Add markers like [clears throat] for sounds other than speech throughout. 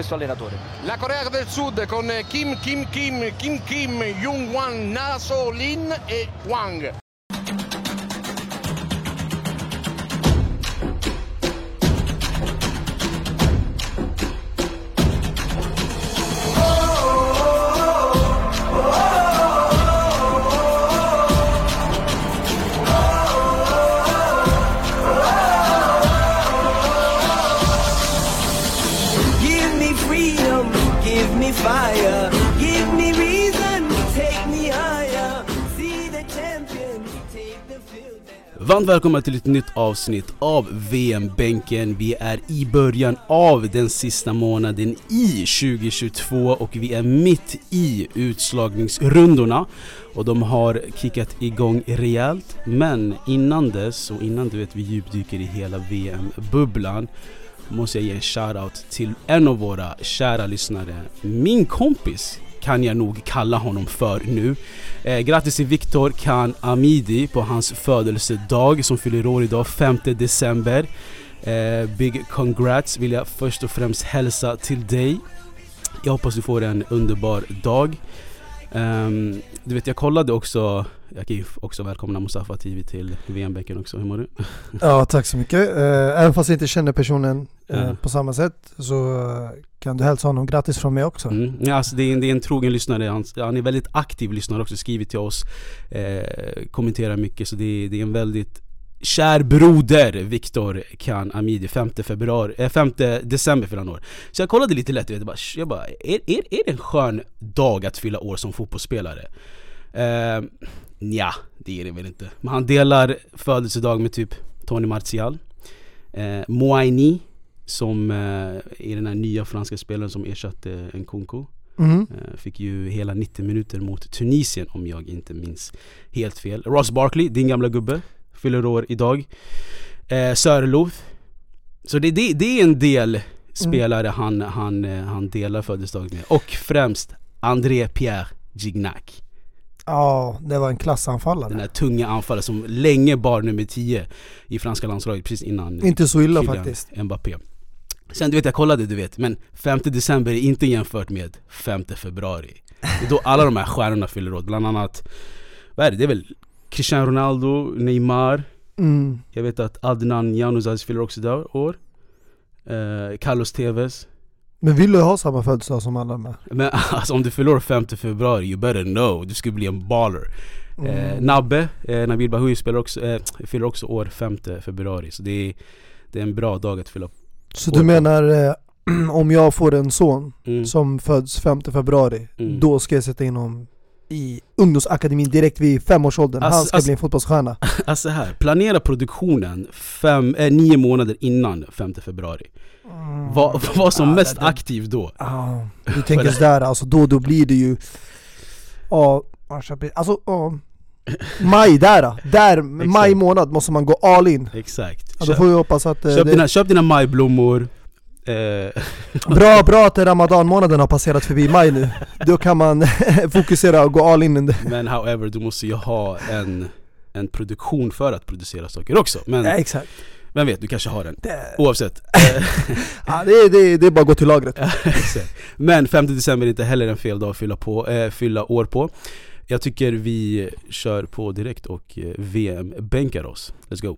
questo allenatore. La Corea del Sud con Kim Kim Kim Kim Kim Jung Wan Naso Lin e Wang. Varmt välkomna till ett nytt avsnitt av VM-bänken. Vi är i början av den sista månaden i 2022 och vi är mitt i utslagningsrundorna. Och de har kickat igång rejält. Men innan dess och innan du vet vi djupdyker i hela VM-bubblan måste jag ge en shoutout till en av våra kära lyssnare. Min kompis kan jag nog kalla honom för nu. Eh, grattis till Viktor Khan Amidi på hans födelsedag som fyller år idag, 5 december. Eh, big congrats vill jag först och främst hälsa till dig. Jag hoppas du får en underbar dag. Ehm, du vet jag kollade också, jag kan ju också välkomna Mustafa TV till VM-bänken också, hur mår du? [laughs] Ja, tack så mycket. Eh, Även fast jag inte känner personen eh, Ja. på samma sätt så eh, kan du hälsa honom grattis från mig också. Mm. Ja, alltså det, är en, det är en trogen lyssnare, han, han är väldigt aktiv lyssnare också, skriver till oss, eh, kommenterar mycket så det, det är en väldigt kär broder, Viktor Khan Amidi, 5 februari, eh, 5 december fyller han år. Så jag kollade lite lätt, jag bara, jag bara är, är, är det en skön dag att fylla år som fotbollsspelare? Eh, ja, det är det väl inte. Men han delar födelsedag med typ Tony Martial, eh, Moaini som eh, är den här nya franska spelaren som ersatte Nkunku. Eh, Fick ju hela 90 minuter mot Tunisien om jag inte minns helt fel. Ross Barkley, din gamla gubbe, fyller år idag. Eh, Sörloth. Så det, det, det är en del spelare han, han, eh, han delar födelsedag med. Och främst André Pierre Gignac. Ja, det var en klassanfallare. Den här tunga anfallaren som länge bar nummer 10 i franska landslaget precis innan Inte så illa faktiskt. Mbappé. Sen du vet jag kollade du vet, men 5 december är inte jämfört med 5 februari. Det är då alla de här stjärnorna fyller år, bland annat, vad är det? Det är väl Cristiano Ronaldo, Neymar, Mm. jag vet att Adnan Januzaj fyller också idag, år. Eh, Carlos Tevez. Men vill du ha samma födelsedag som alla här? Men [laughs] alltså om du fyller år 5 februari, you better know, du ska bli en baller. Eh, Mm. Nabbe, eh, Nabil Bahoui spelar också, eh, fyller också år 5 februari, så det är, det är en bra dag att fylla Så du menar, eh, [clears throat] om jag får en son mm. som föds 5 februari, Mm. då ska jag sätta in honom i ungdomsakademin direkt vid femårsåldern. Han Alltså- ska alltså- bli en fotbollsstjärna. [laughs] Alltså här, planera produktionen fem, eh, nio månader innan 5 februari. Var, var som Ja, mest det- aktiv då. Ja, [laughs] du tänker sådär, alltså då, då blir det ju... Ja, april, alltså ja. Maj där, där, maj månad måste man gå all in. Exakt. Ja, då får vi hoppas att eh, köp, det, dina, köp dina majblommor. Eh, Bra, bra att ramadanmånaden har passerat förbi maj nu. Då kan man [laughs] fokusera och gå all in. men however, du måste ju ha en, en produktion för att producera saker också. Men Ja, exakt. vem vet, du kanske har den. Det, Oavsett. [laughs] Ja, det, det, det är bara att gå till lagret. [laughs] Men 5 december är inte heller en fel dag att fylla, på, eh, fylla år på. Jag tycker vi kör på direkt och eh, VM-bänkar oss. Let's go.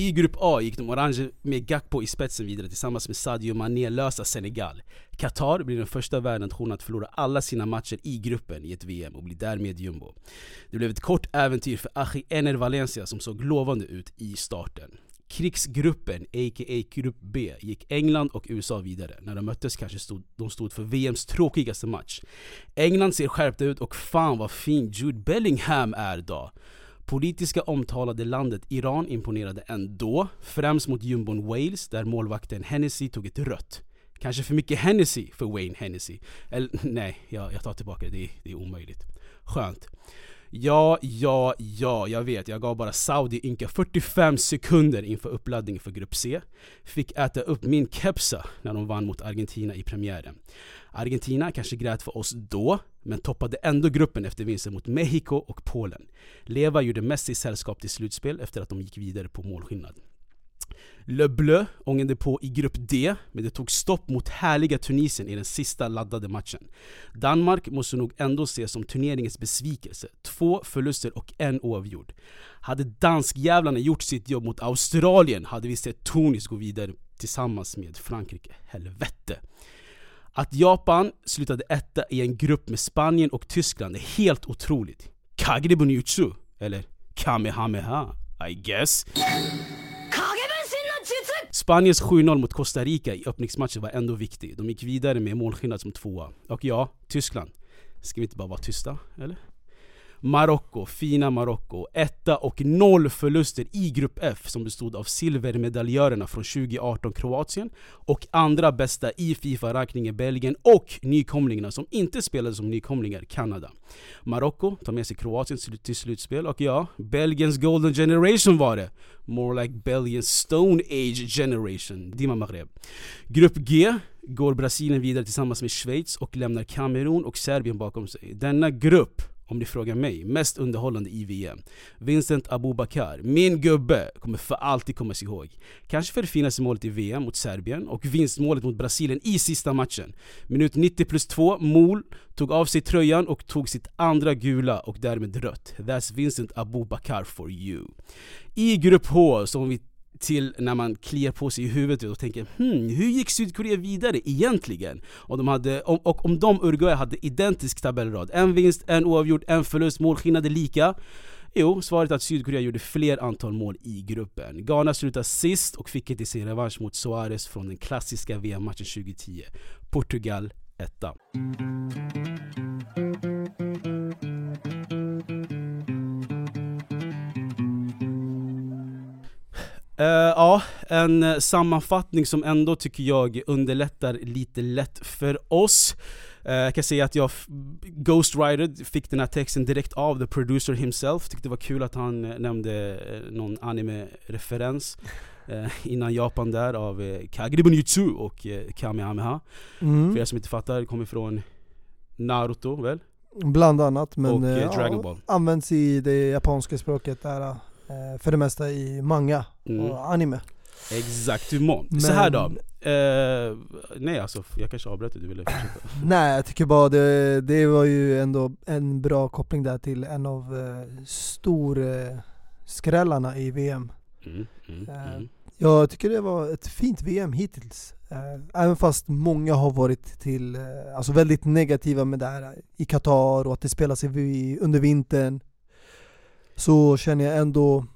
I grupp A gick de orange med Gakpo i spetsen vidare tillsammans med Sadio Mané lösa Senegal. Qatar blir den första världsnationen att förlora alla sina matcher i gruppen i ett VM och blir därmed jumbo. Det blev ett kort äventyr för Achi Ener Valencia som såg lovande ut i starten. Krigsgruppen, a.k.a. Grupp B, gick England och USA vidare. När de möttes kanske stod, de stod för VMs tråkigaste match. England ser skärpta ut och fan vad fin Jude Bellingham är då. Politiska omtalade landet Iran imponerade ändå, främst mot jumbon Wales där målvakten Hennessy tog ett rött. Kanske för mycket Hennessy för Wayne Hennessy. Eller nej, jag, jag tar tillbaka det, det är, det är omöjligt. Skönt. Ja, ja, ja, jag vet. Jag gav bara Saudi ynka 45 sekunder inför uppladdning för Grupp C. Fick äta upp min kepsa när de vann mot Argentina i premiären. Argentina kanske grät för oss då, men toppade ändå gruppen efter vinsten mot Mexiko och Polen. Leva gjorde Messi sällskap till slutspel efter att de gick vidare på målskillnad. Le Bleu ångade på i grupp D, men det tog stopp mot härliga Tunisien i den sista laddade matchen. Danmark måste nog ändå ses som turneringens besvikelse. Två förluster och en oavgjord. Hade danskjävlarna gjort sitt jobb mot Australien hade vi sett Tunis gå vidare tillsammans med Frankrike. Helvete! Att Japan slutade etta i en grupp med Spanien och Tyskland är helt otroligt. Kagre Bunjutsu, eller Kamehameha, I guess. Spaniens 7-0 mot Costa Rica i öppningsmatchen var ändå viktig. De gick vidare med målskillnad som tvåa. Och ja, Tyskland. Ska vi inte bara vara tysta? Eller? Marocko, fina Marocko. Etta och noll förluster i Grupp F som bestod av silvermedaljörerna från 2018 Kroatien och andra bästa i Fifa-rankningen Belgien och nykomlingarna som inte spelade som nykomlingar Kanada. Marocko tar med sig Kroatien till slutspel och ja, Belgiens golden generation var det. More like Belgians stone age generation. Dima Maghreb. Grupp G går Brasilien vidare tillsammans med Schweiz och lämnar Kamerun och Serbien bakom sig. Denna grupp om ni frågar mig, mest underhållande i VM. Vincent Abubakar, min gubbe, kommer för alltid komma sig ihåg. Kanske för det finaste målet i VM mot Serbien och vinstmålet mot Brasilien i sista matchen. Minut 90 plus 2, Mol tog av sig tröjan och tog sitt andra gula och därmed rött. That's Vincent Abubakar for you. I grupp H, som vi till när man kliar på sig i huvudet och tänker hmm, hur gick Sydkorea vidare egentligen? Och, de hade, och, och om de Uruguay hade identisk tabellrad, en vinst, en oavgjord, en förlust, målskillnad lika Jo, svaret är att Sydkorea gjorde fler antal mål i gruppen. Ghana slutade sist och fick inte sin revansch mot Suarez från den klassiska VM-matchen 2010. Portugal etta. Uh, ja, en uh, sammanfattning som ändå tycker jag underlättar lite lätt för oss. Uh, jag kan säga att jag Ghost Rider fick den här texten direkt av the producer himself. Tyckte det var kul att han nämnde någon anime-referens innan Japan där av uh, Kagri Bunjutsu och Kamehameha. Mm. För er som inte fattar, kommer från Naruto väl? Bland annat, men och, Dragon Ball. används i det japanska språket där Eh, för det mesta i manga mm. och anime. Exakt, Men... Så här då. Eh, nej alltså, jag kanske avbröt dig, du ville fortsätta? [laughs] nej jag tycker bara det, det var ju ändå en bra koppling där till en av eh, stor eh, skrällarna i VM. Mm, mm, eh, mm. Jag tycker det var ett fint VM hittills. Eh, även fast många har varit till, eh, alltså väldigt negativa med det här i Qatar och att det spelas i, under vintern så känner jag ändå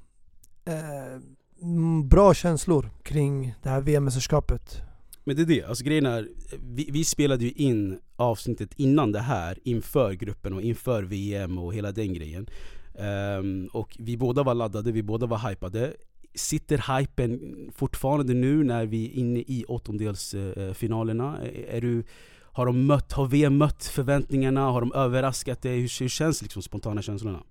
eh, mm, bra känslor kring det här VM-mästerskapet. Men det är det, alltså grejen är, vi, vi, spelade ju in avsnittet innan det här, inför gruppen och inför VM och hela den grejen. Um, och vi båda var laddade, vi båda var hypade. Sitter hypen fortfarande nu när vi är inne i åttondelsfinalerna? Eh, är du, har, de mött, har VM mött förväntningarna? Har de överraskat dig? Hur, hur känns liksom spontana känslorna?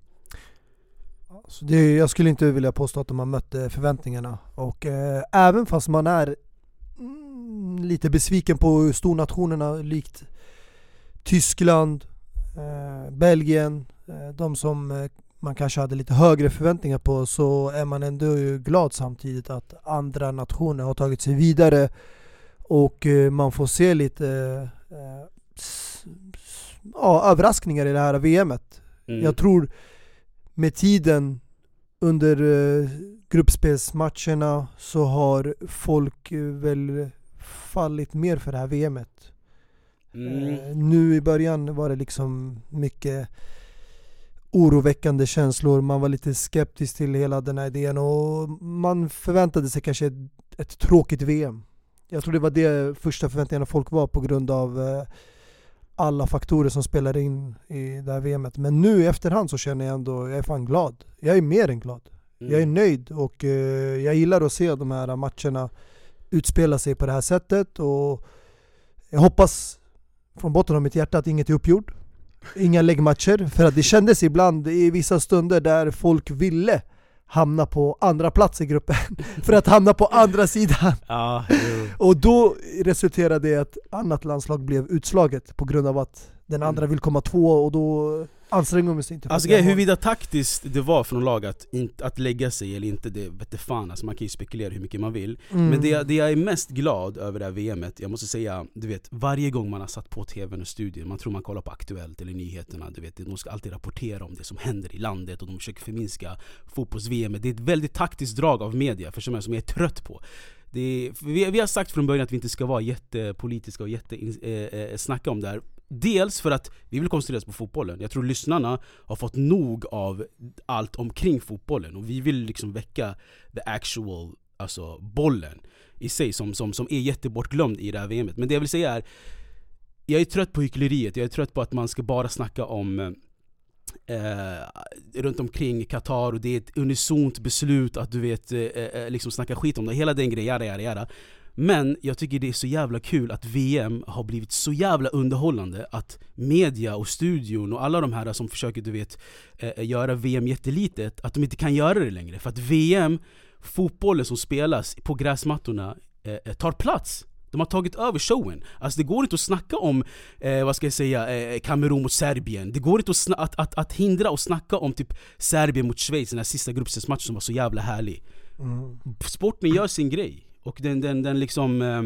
Så det, jag skulle inte vilja påstå att de har mött eh, förväntningarna. Och eh, även fast man är mm, lite besviken på stornationerna likt Tyskland, eh, Belgien, eh, de som eh, man kanske hade lite högre förväntningar på så är man ändå glad samtidigt att andra nationer har tagit sig vidare och eh, man får se lite ja, överraskningar i det här VMet. Mm. Jag tror med tiden under eh, gruppspelsmatcherna så har folk eh, väl fallit mer för det här VMet. Mm. Eh, nu i början var det liksom mycket oroväckande känslor, man var lite skeptisk till hela den här idén och man förväntade sig kanske ett, ett tråkigt VM. Jag tror det var det första förväntningarna folk var på grund av alla faktorer som spelar in i det här VMet. Men nu i efterhand så känner jag ändå, jag är fan glad. Jag är mer än glad. Mm. Jag är nöjd och uh, jag gillar att se de här matcherna utspela sig på det här sättet och jag hoppas från botten av mitt hjärta att inget är uppgjort. inga läggmatcher, för att det kändes ibland i vissa stunder där folk ville hamna på andra plats i gruppen [laughs] för att hamna på andra sidan. Ja. Och då resulterade det i att annat landslag blev utslaget på grund av att den andra vill komma två och då anstränger de sig inte. Alltså grejen, huruvida taktiskt det var från lag att, att lägga sig eller inte, det vete fan alltså, man kan ju spekulera hur mycket man vill. Mm. Men det, jag- det jag är mest glad över det här VMet, jag måste säga, du vet varje gång man har satt på tvn och studion, man tror man kollar på Aktuellt eller nyheterna, du vet, de ska alltid rapportera om det som händer i landet och de försöker förminska fotbolls-VM Det är ett väldigt taktiskt drag av media, för som jag, som jag är trött på är, vi, vi har sagt från början att vi inte ska vara jättepolitiska och jätte, eh, eh, snacka om det här Dels för att vi vill koncentrera oss på fotbollen, jag tror lyssnarna har fått nog av allt omkring fotbollen och vi vill liksom väcka the actual, alltså bollen i sig som, som, som är jättebortglömd i det här VMet. Men det jag vill säga är, jag är trött på hyckleriet, jag är trött på att man ska bara snacka om eh, eh runt omkring Qatar och det är ett unisont beslut att du vet, eh, eh, eh liksom snacka skit om det, hela den grejen, jada, jada, jada. Men jag tycker det är så jävla kul att VM har blivit så jävla underhållande att media och studion och alla de här som försöker du vet eh, göra VM jättelitet, att de inte kan göra det längre. För att VM, fotbollen som spelas på gräsmattorna, eh, eh, tar plats. De har tagit över showen. Alltså det går inte att snacka om, eh, vad ska jag säga, eh, Kamerun mot Serbien. Det går inte att, att, att, att hindra och snacka om typ Serbien mot Schweiz, den här sista gruppspelsmatchen som var så jävla härlig. Mm. Sporten gör sin grej. Och den, den, den liksom, eh,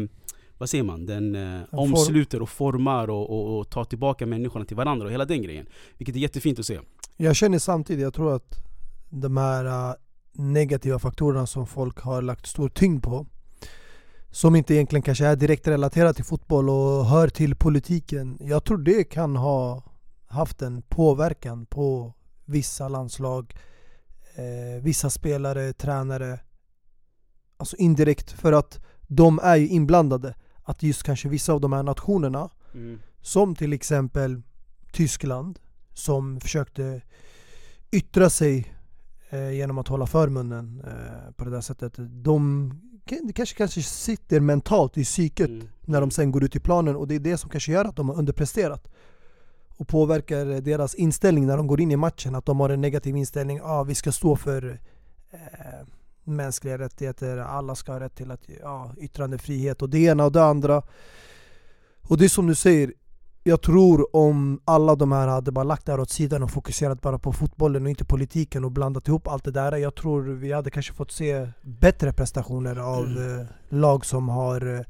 vad säger man? Den eh, omsluter och formar och, och, och tar tillbaka människorna till varandra och hela den grejen. Vilket är jättefint att se. Jag känner samtidigt, jag tror att de här äh, negativa faktorerna som folk har lagt stor tyngd på som inte egentligen kanske är direkt relaterat till fotboll och hör till politiken. Jag tror det kan ha haft en påverkan på vissa landslag, eh, vissa spelare, tränare. Alltså indirekt för att de är ju inblandade. Att just kanske vissa av de här nationerna som till exempel Tyskland som försökte yttra sig eh, genom att hålla för munnen eh, på det där sättet. De det kanske, kanske sitter mentalt i psyket Mm. när de sen går ut i planen och det är det som kanske gör att de har underpresterat. Och påverkar deras inställning när de går in i matchen. Att de har en negativ inställning. Ja, vi ska stå för eh, mänskliga rättigheter. Alla ska ha rätt till att, ja, yttrandefrihet och det ena och det andra. Och det är som du säger, jag tror om alla de här hade bara lagt det här åt sidan och fokuserat bara på fotbollen och inte politiken och blandat ihop allt det där. Jag tror vi hade kanske fått se bättre prestationer av Mm. eh, lag som har eh,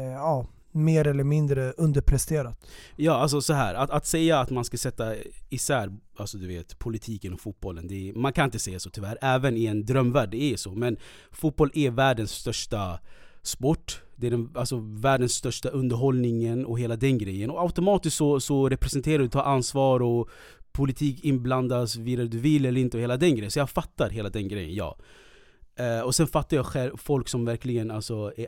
eh, ja, mer eller mindre underpresterat. Ja, alltså så här. Att, att säga att man ska sätta isär alltså du vet, politiken och fotbollen, det är, man kan inte säga så tyvärr. Även i en drömvärld, det är så. Men fotboll är världens största sport. Det är den, alltså världens största underhållningen och hela den grejen. Och automatiskt så, så representerar du, tar ansvar och politik inblandas vidare du vill eller inte och hela den grejen. Så jag fattar hela den grejen, ja. Eh, och sen fattar jag själv folk som verkligen alltså, är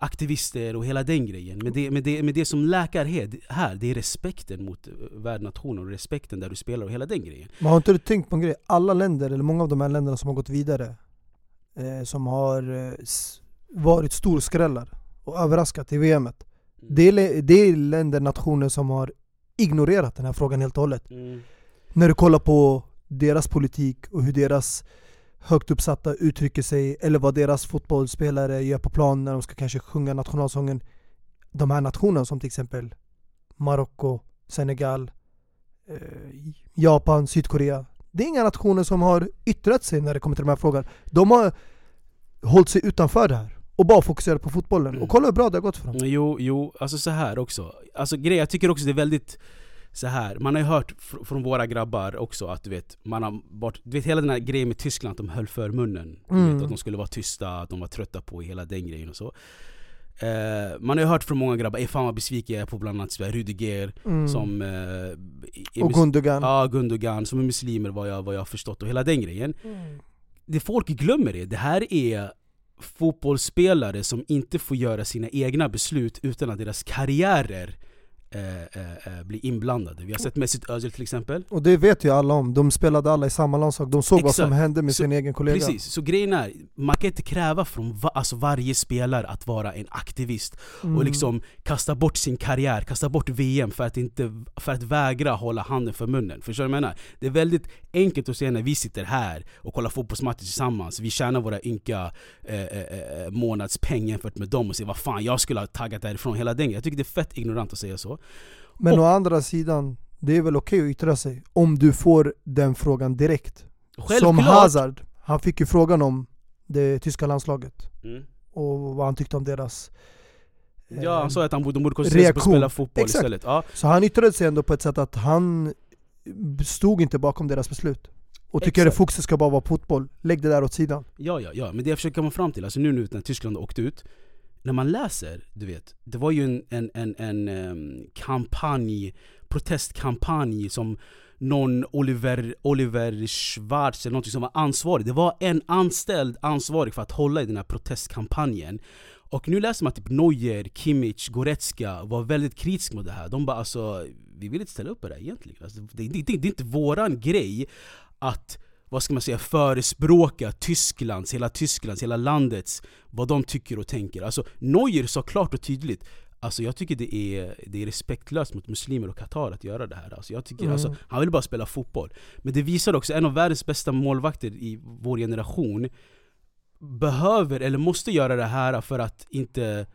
aktivister och hela den grejen. Men det, men det, men det som läkar här, det är respekten mot eh, värdnationen och respekten där du spelar och hela den grejen. Men har inte du tänkt på en grej? Alla länder, eller många av de här länderna som har gått vidare eh, Som har eh, varit storskrällar och överraskat i VMet det är, det är länder, nationer som har ignorerat den här frågan helt och hållet Mm. När du kollar på deras politik och hur deras högt uppsatta uttrycker sig eller vad deras fotbollsspelare gör på plan när de ska kanske sjunga nationalsången. De här nationerna som till exempel Marocko, Senegal, eh, Japan, Sydkorea. Det är inga nationer som har yttrat sig när det kommer till de här frågorna De har hållit sig utanför det här och bara fokuserat på fotbollen. Och kolla hur bra det har gått för dem. Jo, jo, alltså så här också. Alltså grejen, jag tycker också det är väldigt så här. man har ju hört fr- från våra grabbar också att du vet, man har varit, du vet hela den här grejen med Tyskland, att de höll för munnen. Mm. vet, att de skulle vara tysta, att de var trötta på hela den grejen och så. Eh, man har ju hört från många grabbar, "Ey, fan vad besviken jag är på bland annat Rudiger Mm. som... Eh, är Och Gundogan Ja, Gundogan, som är muslimer vad jag, vad jag har förstått och hela den grejen. Det folk glömmer är, det här är fotbollsspelare som inte får göra sina egna beslut utan att deras karriärer eh, eh, eh, bli inblandade. Vi har sett Mesut Özil till exempel. Och det vet ju alla om, de spelade alla i samma landslag, de såg vad Exakt. som hände med Så- sin egen kollega Precis, så grejen är, man kan inte kräva från va, alltså varje spelare att vara en aktivist Mm. och liksom kasta bort sin karriär, kasta bort VM för att, inte, för att vägra hålla handen för munnen. Förstår du vad jag menar? Det är väldigt enkelt att säga när vi sitter här och kollar fotbollsmatcher tillsammans, vi tjänar våra ynka eh, eh, eh, månadspeng jämfört med dem och säger vad fan jag skulle ha taggat därifrån hela den Jag tycker det är fett ignorant att säga så. Men Och- å andra sidan, det är väl okej att yttra sig om du får den frågan direkt Som Självklart! Hazard, han fick ju frågan om det tyska landslaget Mm. och vad han tyckte om deras eh, Ja, han sa att han borde, de borde koncentrera sig på att spela fotboll Exakt. istället. Ja, Så han yttrade sig ändå på ett sätt att han stod inte bakom deras beslut och tycker att fokuset ska bara vara fotboll, lägg det där åt sidan Ja, ja, ja, men det jag försöker komma fram till, alltså nu, nu när Tyskland åkte ut när man läser, du vet, det var ju en, en, en, en ehm, kampanj, protestkampanj som någon Oliver, Oliver Schwarz eller någonting som var ansvarig. Det var en anställd ansvarig för att hålla i den här protestkampanjen. Och nu läser man typ Neuer, Kimmich, Goretzka var väldigt kritiska mot det här. De bara alltså, vi vill inte ställa upp på det här egentligen. Alltså, det, det, det, det är inte våran grej att vad ska man säga, förespråka Tysklands, hela Tysklands, hela landets, vad de tycker och tänker. Alltså Neuer sa klart och tydligt Alltså jag tycker det är, det är respektlöst mot muslimer och Qatar att göra det här alltså, jag tycker, Mm. alltså, Han vill bara spela fotboll Men det visar också, en av världens bästa målvakter i vår generation Behöver, eller måste göra det här för att inte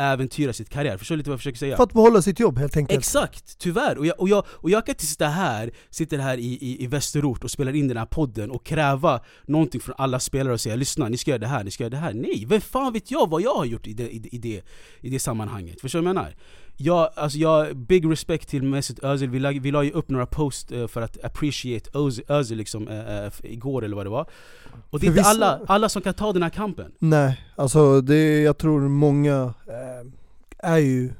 äventyra sitt karriär, förstår du lite vad jag försöker säga? För att behålla sitt jobb helt enkelt Exakt, tyvärr! Och jag, och jag, och jag kan inte sitta här, sitter här i, i, i Västerort och spelar in den här podden och kräva någonting från alla spelare och säga lyssna, ni ska göra det här, ni ska göra det här. Nej, vem fan vet jag vad jag har gjort i det, i, i det, i det sammanhanget? Förstår du vad jag menar? Jag, alltså jag, big respect till Mesut Özil, vi la, vi la ju upp några post eh, för att appreciate Özil, Özil liksom, eh, igår eller vad det var. Och det är inte vissa- alla, alla som kan ta den här kampen. Nej, alltså det, jag tror många eh, är ju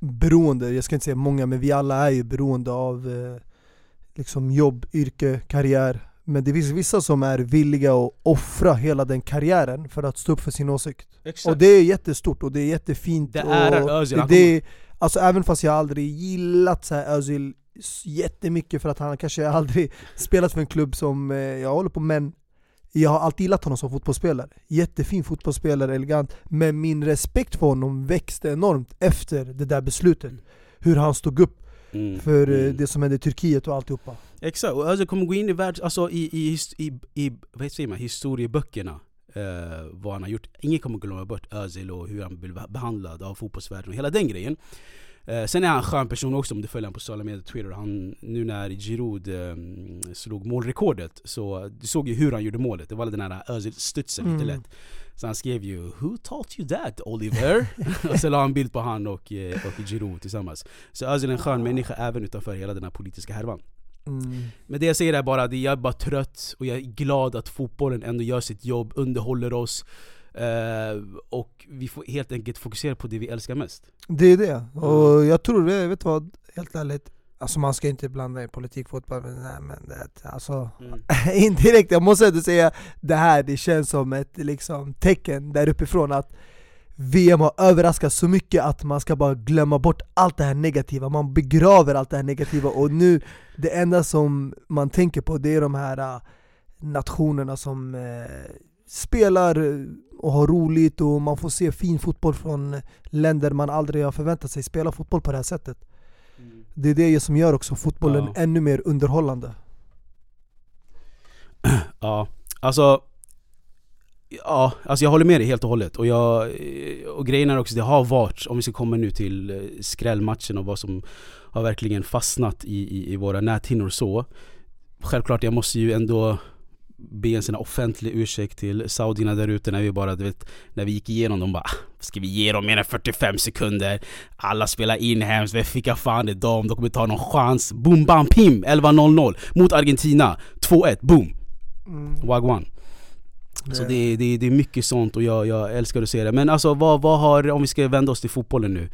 beroende, jag ska inte säga många men vi alla är ju beroende av eh, liksom jobb, yrke, karriär. Men det finns vissa som är villiga att offra hela den karriären för att stå upp för sin åsikt. Exakt. Och det är jättestort och det är jättefint Det ärar Özil, det, han det, Alltså även fast jag aldrig gillat så här Özil jättemycket för att han kanske aldrig [laughs] spelat för en klubb som eh, jag håller på men jag har alltid gillat honom som fotbollsspelare. Jättefin fotbollsspelare, elegant. Men min respekt för honom växte enormt efter det där beslutet. Hur han stod upp Mm, för eh, mm. det som hände i Turkiet och alltihopa. Exakt, och Özil kommer gå in i, världs, alltså i, i, i, i vad säger man, historieböckerna eh, vad han har gjort. Ingen kommer glömma bort Özil och hur han blev behandlad av fotbollsvärlden och hela den grejen. Eh, sen är han en skön person också om du följer honom på sociala medier, Twitter. Han, nu när Giroud eh, slog målrekordet, så du såg ju hur han gjorde målet. Det var den här Özil-studsen lite Mm. lätt. Så han skrev ju 'Who taught you that Oliver?' [laughs] och så la han bild på han och, eh, och Giroud tillsammans. Så Özil är en skön människa även utanför hela den här politiska härvan. Mm. Men det jag säger är bara att jag är bara trött och jag är glad att fotbollen ändå gör sitt jobb, underhåller oss eh, och vi får helt enkelt fokusera på det vi älskar mest. Det är det. Och jag tror det, vet du vad, helt ärligt. Alltså man ska inte blanda i politik, fotboll, men, nej, men det, alltså [laughs] indirekt, jag måste ändå säga det här, det känns som ett liksom, tecken där uppifrån att VM har överraskat så mycket att man ska bara glömma bort allt det här negativa, man begraver allt det här negativa och nu, det enda som man tänker på det är de här äh, nationerna som äh, spelar och har roligt och man får se fin fotboll från länder man aldrig har förväntat sig spela fotboll på det här sättet. Det är det som gör också fotbollen Ja. ännu mer underhållande. [clears throat] Ja, alltså Ja, alltså jag håller med dig helt och hållet och, jag, och grejen är också, det har varit, om vi ska komma nu till eh, skrällmatchen och vad som har verkligen fastnat i, i, i våra näthinnor så Självklart, jag måste ju ändå be en sån offentlig ursäkt till saudierna där ute när vi bara, du vet, när vi gick igenom dem bara "Ah, Ska vi ge dem mer än 45 sekunder? Alla spelar inhemskt, vem vilka fan är de? De kommer ta någon chans Boom bam pim! 11-0-0 mot Argentina 2-1, boom! Wagwan Så det är, det, det är mycket sånt och jag, jag älskar att se det. Men alltså vad, vad har, om vi ska vända oss till fotbollen nu.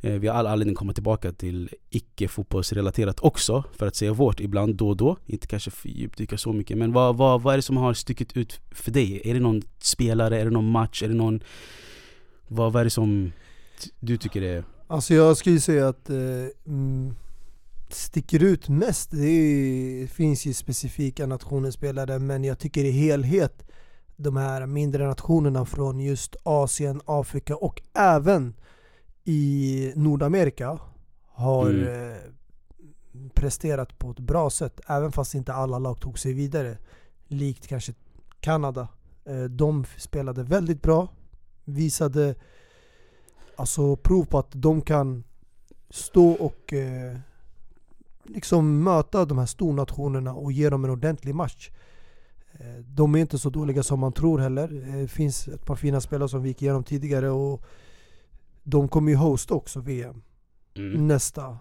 Eh, vi har all anledning att komma tillbaka till icke-fotbollsrelaterat också, för att säga vårt ibland då och då. Inte kanske djupdyka så mycket, men vad, vad, vad är det som har stuckit ut för dig? Är det någon spelare, är det någon match, är det någon... Vad, vad är det som du tycker är... Alltså jag skulle säga att eh, mm, sticker ut mest, det är, finns ju specifika nationer spelare men jag tycker i helhet de här mindre nationerna från just Asien, Afrika och även i Nordamerika har Mm. eh, presterat på ett bra sätt även fast inte alla lag tog sig vidare. Likt kanske Kanada. Eh, de spelade väldigt bra, visade alltså prov på att de kan stå och eh, liksom möta de här stornationerna och ge dem en ordentlig match. Eh, De är inte så dåliga som man tror heller. Eh, Det finns ett par fina spelare som vi gick igenom tidigare och de kommer ju hosta också VM Mm. nästa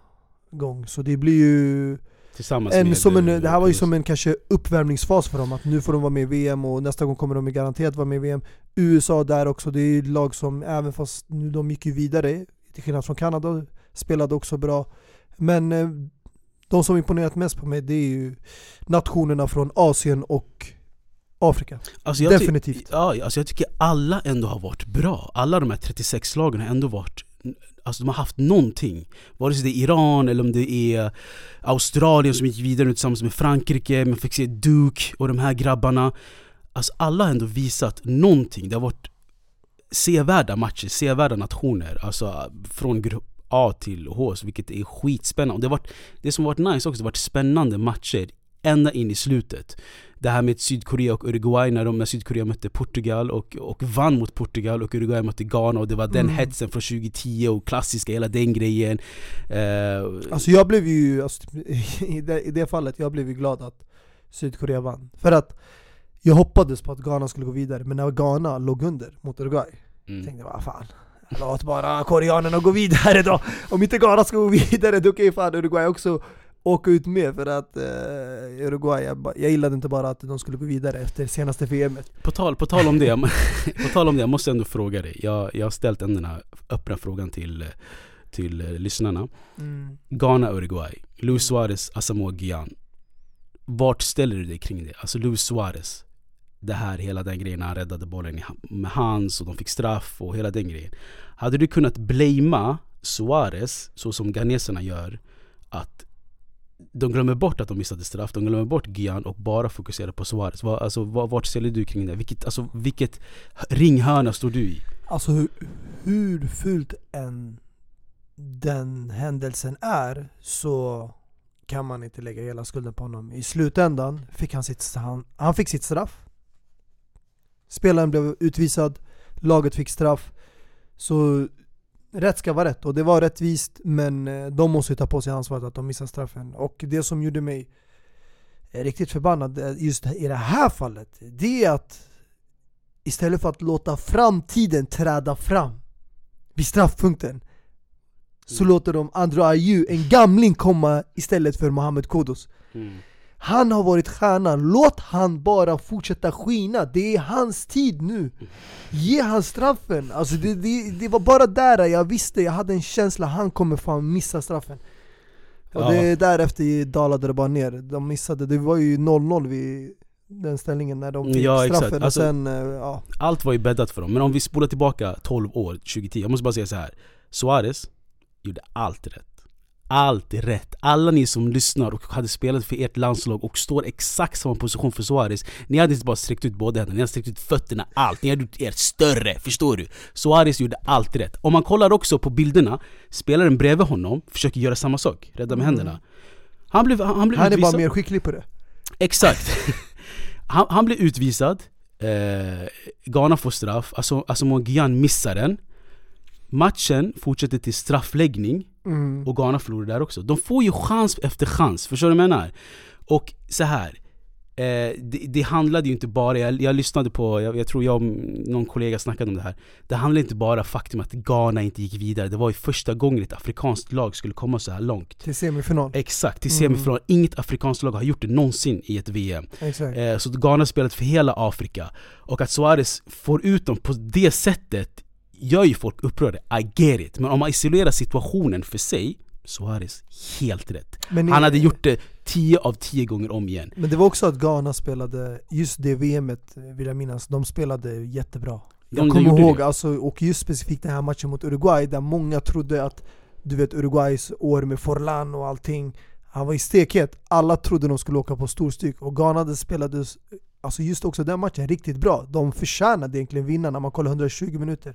gång. Så det blir ju Tillsammans en, med... som en, eh, det här var ju som en kanske uppvärmningsfas för dem, att nu får de vara med i VM och nästa gång kommer de garanterat vara med i VM. USA där också, det är ju ett lag som även fast nu de gick ju vidare, till skillnad från Kanada, spelade också bra. Men eh, de som imponerat mest på mig det är ju nationerna från Asien och Afrika. Alltså Definitivt. Ja, alltså jag tycker alla ändå har varit bra. Alla de här 36 lagen har ändå varit Alltså de har haft någonting. Vare sig det är Iran eller om det är Australien som gick vidare tillsammans med Frankrike, man fick se Duke och de här grabbarna. Alltså alla har ändå visat någonting. Det har varit sevärda matcher, sevärda nationer. Alltså från grupp A till H, vilket är skitspännande. Och det, har varit, det som har varit nice också, det har varit spännande matcher ända in i slutet. Det här med Sydkorea och Uruguay när, de, när Sydkorea mötte Portugal och, och vann mot Portugal och Uruguay mötte Ghana och det var den Mm. hetsen från 2010 och klassiska, hela den grejen. Eh, Alltså jag blev ju, alltså, [laughs] i, det, i det fallet, jag blev ju glad att Sydkorea vann. För att jag hoppades på att Ghana skulle gå vidare, men när Ghana låg under mot Uruguay mm. tänkte jag vad fan Låt bara koreanerna gå vidare då! Om inte Ghana ska gå vidare då kan ju fan Uruguay också åka ut med för att eh, Uruguay, jag, jag gillade inte bara att de skulle gå vidare efter senaste VM På tal, på tal om det, [laughs] [laughs] på tal om det, jag måste ändå fråga dig. Jag, jag har ställt den här öppna frågan till, till eh, lyssnarna. Ghana, Uruguay, Luis Suarez, Asamoah Gyan. Vart ställer du dig kring det? Alltså Luis Suarez, det här, hela den grejen, han räddade bollen med hands och de fick straff och hela den grejen. Hade du kunnat blamea Suarez, så som ghaneserna gör, att de glömmer bort att de missade straff, de glömmer bort Gyan och bara fokuserar på Suarez. Var, Alltså, var, vart ställer du kring det? Vilket, alltså, vilket ringhörna står du i? Alltså hur, hur fult än den händelsen är så kan man inte lägga hela skulden på honom. I slutändan fick han sitt, han, han fick sitt straff. Spelaren blev utvisad, laget fick straff. Så rätt ska vara rätt och det var rättvist men eh, de måste ju ta på sig ansvaret att de missade straffen. Och det som gjorde mig eh, riktigt förbannad eh, just i det här fallet, det är att istället för att låta framtiden träda fram vid straffpunkten så Mm. låter de Andrew Ayew, en gamling, komma istället för Mohamed Kudus. Han har varit stjärnan, låt han bara fortsätta skina, det är hans tid nu. Ge han straffen! Alltså det, det, det var bara där jag visste, jag hade en känsla, han kommer fan missa straffen. Och Ja. det, därefter dalade det bara ner, de missade, det var ju 0-0 vid den ställningen när de fick Ja, exakt. straffen Alltså- sen, eh, ja. Allt var ju bäddat för dem, men om vi spolar tillbaka 12 år, 2010, jag måste bara säga så här. Suarez gjorde allt rätt. Allt rätt. Alla ni som lyssnar och hade spelat för ert landslag och står exakt samma position för Suarez Ni hade inte bara sträckt ut båda händerna, ni hade sträckt ut fötterna, allt. Ni hade gjort er större, förstår du? Suarez gjorde allt rätt. Om man kollar också på bilderna, spelaren bredvid honom försöker göra samma sak, rädda med Mm. händerna. Han blev, han, blev Han är bara mer skicklig på det. Exakt. [laughs] han, han blev utvisad, eh, Ghana får straff, alltså, alltså Gyan missar den. Matchen fortsätter till straffläggning Mm. och Ghana förlorar där också. De får ju chans efter chans, förstår du vad jag menar? Och så här. Eh, det, det handlade ju inte bara, jag, jag lyssnade på, jag, jag tror jag och någon kollega snackade om det här Det handlade inte bara faktum att Ghana inte gick vidare, det var ju första gången ett afrikanskt lag skulle komma så här långt Till semifinal. Exakt, till Mm. semifinal. Inget afrikanskt lag har gjort det någonsin i ett VM Exakt. Eh, Så Ghana spelat för hela Afrika Och att Suarez får ut dem på det sättet Gör ju folk upprörda, I get it. Men om man isolerar situationen för sig Suarez, helt rätt. Men Han hade gjort det 10 av 10 gånger om igen. Men det var också att Ghana spelade, just det VMet vill jag minnas, de spelade jättebra. De- Jag de kommer ihåg, det. alltså, och just specifikt den här matchen mot Uruguay där många trodde att du vet Uruguays år med Forlan och allting Han var i stekhet, alla trodde de skulle åka på storstyck och Ghana det spelades Alltså just också den matchen riktigt bra. De förtjänade egentligen vinna när man kollar 120 minuter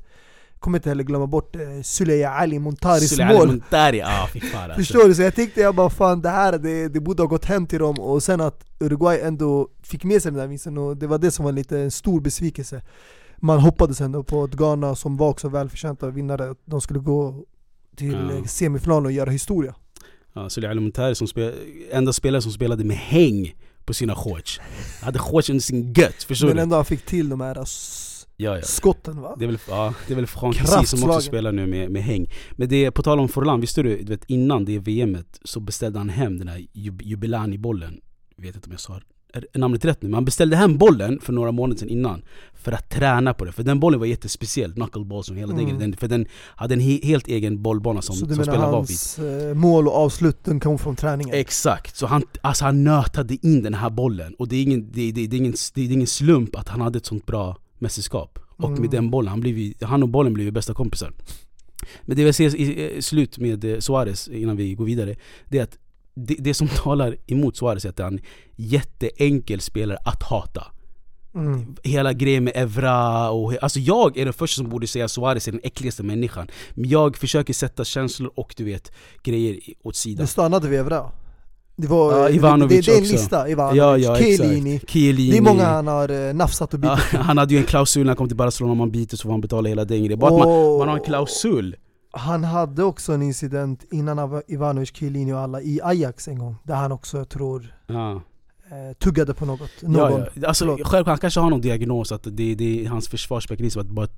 Kommer inte heller glömma bort eh, Suleja Ali Montaris Sule Ali mål Montari, ah fy fan [laughs] alltså. Förstår du? Så jag tänkte jag bara fan det här det, det borde ha gått hem till dem och sen att Uruguay ändå fick med sig den där vinsten och det var det som var lite en stor besvikelse Man hoppades ändå på att Ghana som var också välförtjänta vinnare, att de skulle gå till Ja. eh, semifinalen och göra historia Ja, Sule Ali Montari som spel, enda spelare som spelade med häng på sina shorts. [laughs] Hade shorts under sin gött, förstår Men du? ändå han fick till de här s- Ja, ja. skotten va? Det är väl, ja, det är väl Frankrike som också spelar nu med, med häng. Men det är, på tal om Forlan, visste du, du vet, innan det VMet så beställde han hem den här Jub- Jubilani-bollen. Vet inte om jag sa namnet rätt nu, men han beställde hem bollen för några månader sedan innan För att träna på det, för den bollen var jättespeciell, knuckleballs och hela Mm. den, För den hade en he, helt egen bollbana som, så som menar spelar var vid hans eh, mål och avslut den kom från träningen? Exakt, så han, alltså han nötade in den här bollen och det är ingen, det, det, det är ingen, det är ingen slump att han hade ett sånt bra mästerskap. Och Mm. med den bollen, han, blev, ju- han och bollen blev ju bästa kompisar. Men det jag ser i, i slut med eh, Suarez innan vi går vidare Det är att det, det som [laughs] talar emot Suarez är att han är en jätteenkel spelare att hata. Mm. Hela grejen med Evra och... Alltså jag är den första som borde säga Suarez är den äckligaste människan. Men jag försöker sätta känslor och du vet, grejer åt sidan. Det stannade vid Evra det var, Ja, det, Ivanovic det, det är en lista, Ivanovic, Ja, ja Chiellini. Chiellini. Det är många han har eh, nafsat och Ja, bitit [laughs] han hade ju en klausul när han kom till Barcelona, om man byter så får han betala hela den grejen. Bara att man, man har en klausul. Han hade också en incident innan Ivanovic, Chiellini och alla i Ajax en gång Där han också, jag tror, Ja. eh, tuggade på något, någon Ja, ja. Alltså, själv, han kanske har någon diagnos att det, det är hans försvarsmekanism att bara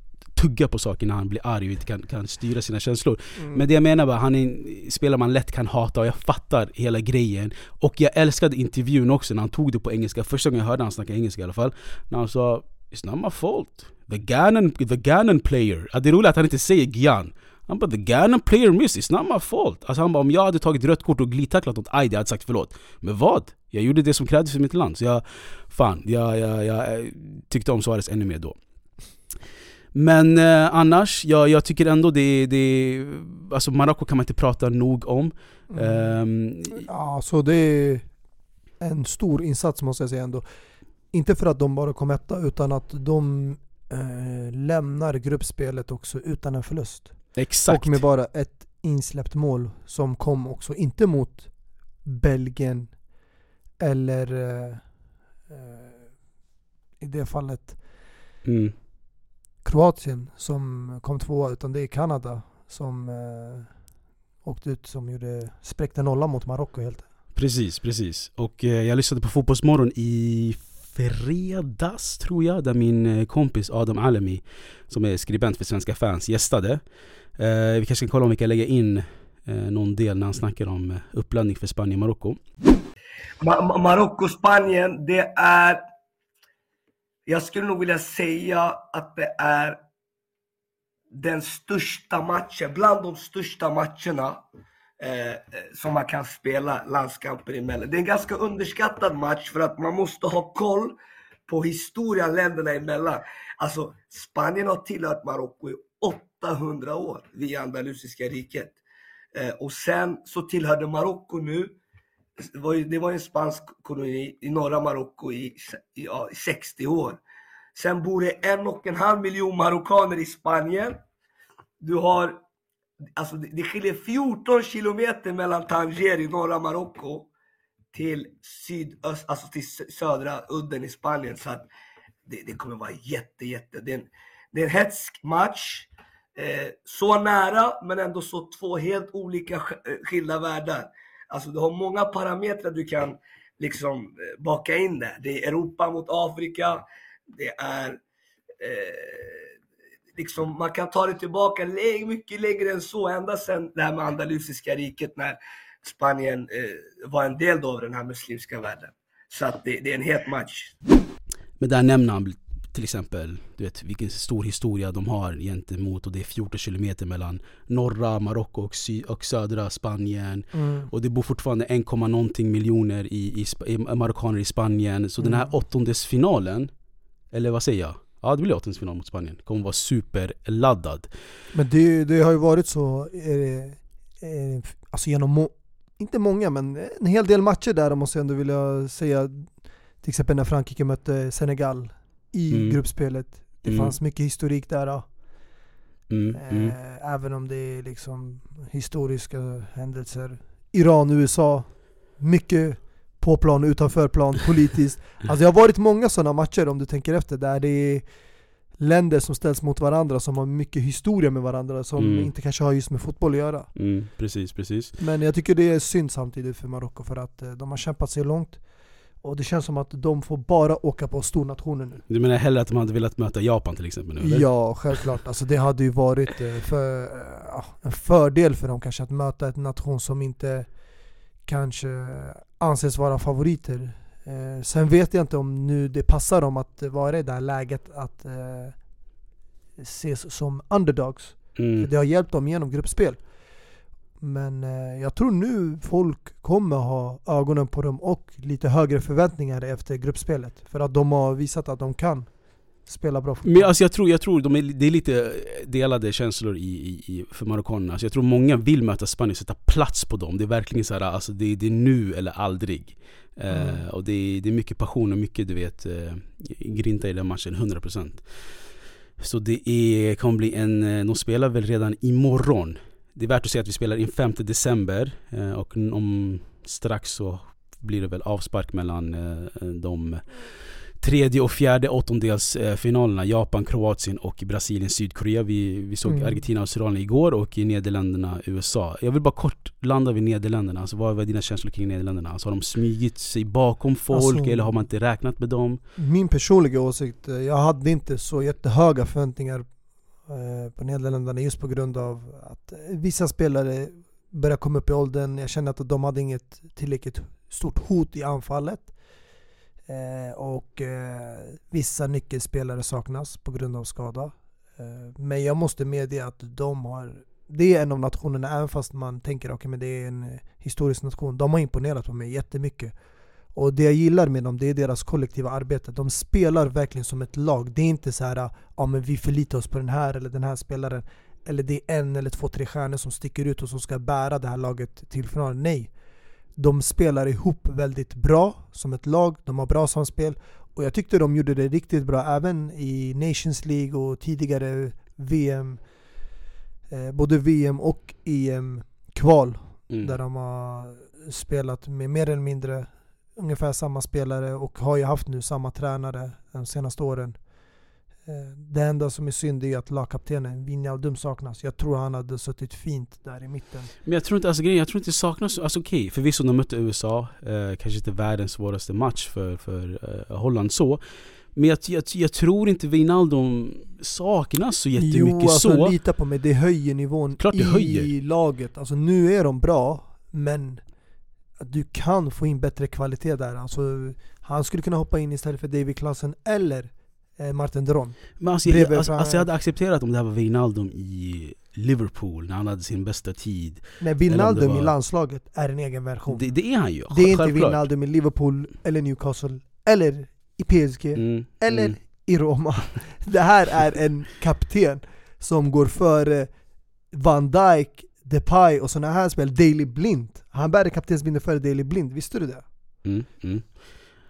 tugga på saker när han blir arg och inte kan, kan styra sina känslor. Mm. Men det jag menar bara, han är en spelare man lätt kan hata och jag fattar hela grejen. Och jag älskade intervjun också när han tog det på engelska, första gången jag hörde han snacka engelska i alla fall. När han sa 'It's not my fault' The Gannon, the Gannon player. Ja, det är roligt att han inte säger Gian. Han bara 'The Gannon player miss, it's not my fault' Alltså han bara om jag hade tagit rött kort och glidtacklat åt Aidi, jag hade sagt förlåt. Men vad? Jag gjorde det som krävdes för mitt land. Så jag, fan, jag, jag, jag eh, tyckte om Suarez ännu mer då. Men eh, annars, jag, jag tycker ändå det, det Alltså Marocko kan man inte prata nog om. Mm. Ehm, Ja, så det är en stor insats måste jag säga ändå. Inte för att de bara kom etta, utan att de eh, lämnar gruppspelet också utan en förlust. exakt. Och med bara ett insläppt mål som kom också, inte mot Belgien eller eh, eh, i det fallet Mm. Kroatien som kom tvåa, utan det är Kanada som eh, åkte ut som gjorde, spräckte nollan mot Marocko helt Precis, precis. Och eh, jag lyssnade på Fotbollsmorgon i fredags tror jag, där min eh, kompis Adam Alemi, som är skribent för Svenska fans, gästade. Eh, vi kanske kan kolla om vi kan lägga in eh, någon del när han snackar om eh, uppladdning för Spanien-Marocko. Ma- Ma- Marocko-Spanien, det är... Jag skulle nog vilja säga att det är den största matchen, bland de största matcherna eh, eh som man kan spela landskamper emellan. Det är en ganska underskattad match för att man måste ha koll på historien länderna emellan. Alltså, Spanien har tillhört Marocko i 800 år via Andalusiska riket. Eh, och sen så tillhörde Marocko nu det var, ju, det var en spansk koloni i norra Marocko i, i, ja, i 60 år. Sen bor det en och en halv miljon marockaner i Spanien. Du har, alltså det, det skiljer 14 kilometer mellan Tanger i norra Marocko till sydöst, alltså till södra udden i Spanien. Så att det, det kommer vara jätte, jätte, det är en, det är en hetsk match. Eh, så nära men ändå så två helt olika eh, skilda världar. Alltså du har många parametrar du kan liksom eh, baka in där. Det är Europa mot Afrika. Det är eh, liksom, man kan ta det tillbaka mycket längre än så. Ända sedan det här med Andalusiska riket när Spanien eh, var en del då av den här muslimska världen. Så att det, det är en het match. Men där nämner han till exempel du vet, vilken stor historia de har gentemot och det är 14 kilometer mellan norra Marocko och, och södra Spanien och det bor fortfarande 1, någonting miljoner i, i, i marockaner i Spanien så den här åttondelsfinalen eller vad säger jag? ja det blir åttondelsfinal mot Spanien. Kommer vara superladdad. Men det, det har ju varit så, eh, eh, alltså genom, må, inte många men en hel del matcher där måste jag ändå vilja säga. Till exempel när Frankrike mötte Senegal i Mm. gruppspelet. Det Mm. fanns mycket historik där. Mm. Eh, även om det är liksom historiska händelser. Iran, USA, mycket på plan, utanför plan, politiskt. [laughs] Alltså det har varit många sådana matcher om du tänker efter, där det är länder som ställs mot varandra som har mycket historia med varandra som Mm. inte kanske har just med fotboll att göra. Mm, precis, precis. Men jag tycker det är synd samtidigt för Marocko för att eh, de har kämpat sig långt. Och det känns som att de får bara åka på stornationer nu. Du menar hellre att de hade velat möta Japan till exempel nu eller? Ja, självklart. Alltså det hade ju varit eh, för, eh, ja, en fördel för dem kanske att möta en nation som inte kanske anses vara favoriter. Eh, sen vet jag inte om nu det passar dem att vara i det här läget att ses som underdogs. Mm. För det har hjälpt dem genom gruppspel. Men eh, jag tror nu folk kommer ha ögonen på dem och lite högre förväntningar efter gruppspelet. För att de har visat att de kan spela bra fotboll. Men alltså jag tror, jag tror de är, det är lite delade känslor i, i, i, för marockanerna. Alltså jag tror många vill möta Spanien och sätta plats på dem. Det är verkligen så här, alltså det, det är nu eller aldrig. Mm. Eh, och det är, det är mycket passion och mycket du vet, eh, grinta i den matchen, 100%. Så det är, kommer bli en, eh, de spelar väl redan imorgon. Det är värt att säga att vi spelar in 5 december eh, och om strax så blir det väl avspark mellan eh, de tredje och fjärde åttondelsfinalerna Japan, Kroatien och Brasilien, Sydkorea. Vi, vi såg Mm. Argentina, Australien igår och i Nederländerna, USA. Jag vill bara kort landa vid Nederländerna. Alltså, vad var dina känslor kring Nederländerna? Alltså, har de smugit sig bakom folk Alltså- eller har man inte räknat med dem? Min personliga åsikt, eh, jag hade inte så jättehöga förväntningar eh, Eh, på Nederländerna just på grund av att eh, vissa spelare börjar komma upp i åldern. Jag kände att de hade inget tillräckligt stort hot i anfallet. Eh, och eh, vissa nyckelspelare saknas på grund av skada. Eh, men jag måste medge att de har det är en av nationerna, även fast man tänker att okay, men det är en eh, historisk nation. De har imponerat på mig jättemycket. Och det jag gillar med dem, det är deras kollektiva arbete. De spelar verkligen som ett lag. Det är inte så här, ja men vi förlitar oss på den här eller den här spelaren. Eller det är en eller två, tre stjärnor som sticker ut och som ska bära det här laget till finalen. Nej. De spelar ihop väldigt bra som ett lag, de har bra samspel. Och jag tyckte de gjorde det riktigt bra även i Nations League och tidigare VM. Eh, både VM och EM-kval. Mm. Där de har spelat med mer eller mindre ungefär samma spelare och har ju haft nu samma tränare de senaste åren. Eh, Det enda som är synd är att lagkaptenen Wijnaldum saknas. Jag tror han hade suttit fint där i mitten. Men jag tror inte, alltså grejen, jag tror inte det saknas, alltså okej, förvisso de mötte USA, eh, kanske inte världens svåraste match för, för eh, Holland så. Men jag, jag, jag tror inte Wijnaldum saknas så jättemycket jo, alltså så. lita på mig. Det höjer nivån Klart det i höjer. laget. Alltså nu är de bra, men att du kan få in bättre kvalitet där. Alltså, han skulle kunna hoppa in istället för David Klassen eller eh, Martin Deron. Men alltså, jag, alltså, alltså jag hade accepterat om det här var Wijnaldum i Liverpool när han hade sin bästa tid. Nej, Wijnaldum var- i landslaget är en egen version. Det, det är han ju, Det är inte. Wijnaldum i Liverpool, eller Newcastle, eller i PSG, Mm, eller mm. i Roma. [laughs] Det här är en kapten som går före Van Dijk, Depay och sådana här spel. Daily Blind. Han bär kaptensbindeln före Daily Blind, visste du det? Mm, mm.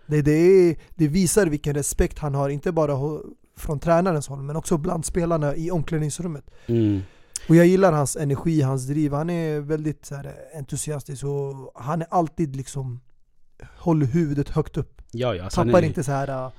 Det, det, är, det visar vilken respekt han har, inte bara från tränarens håll, men också bland spelarna i omklädningsrummet. Mm. Och jag gillar hans energi, hans driv. Han är väldigt så här, entusiastisk och han är alltid liksom håller huvudet högt upp. Ja, ja, alltså, Tappar är- inte så här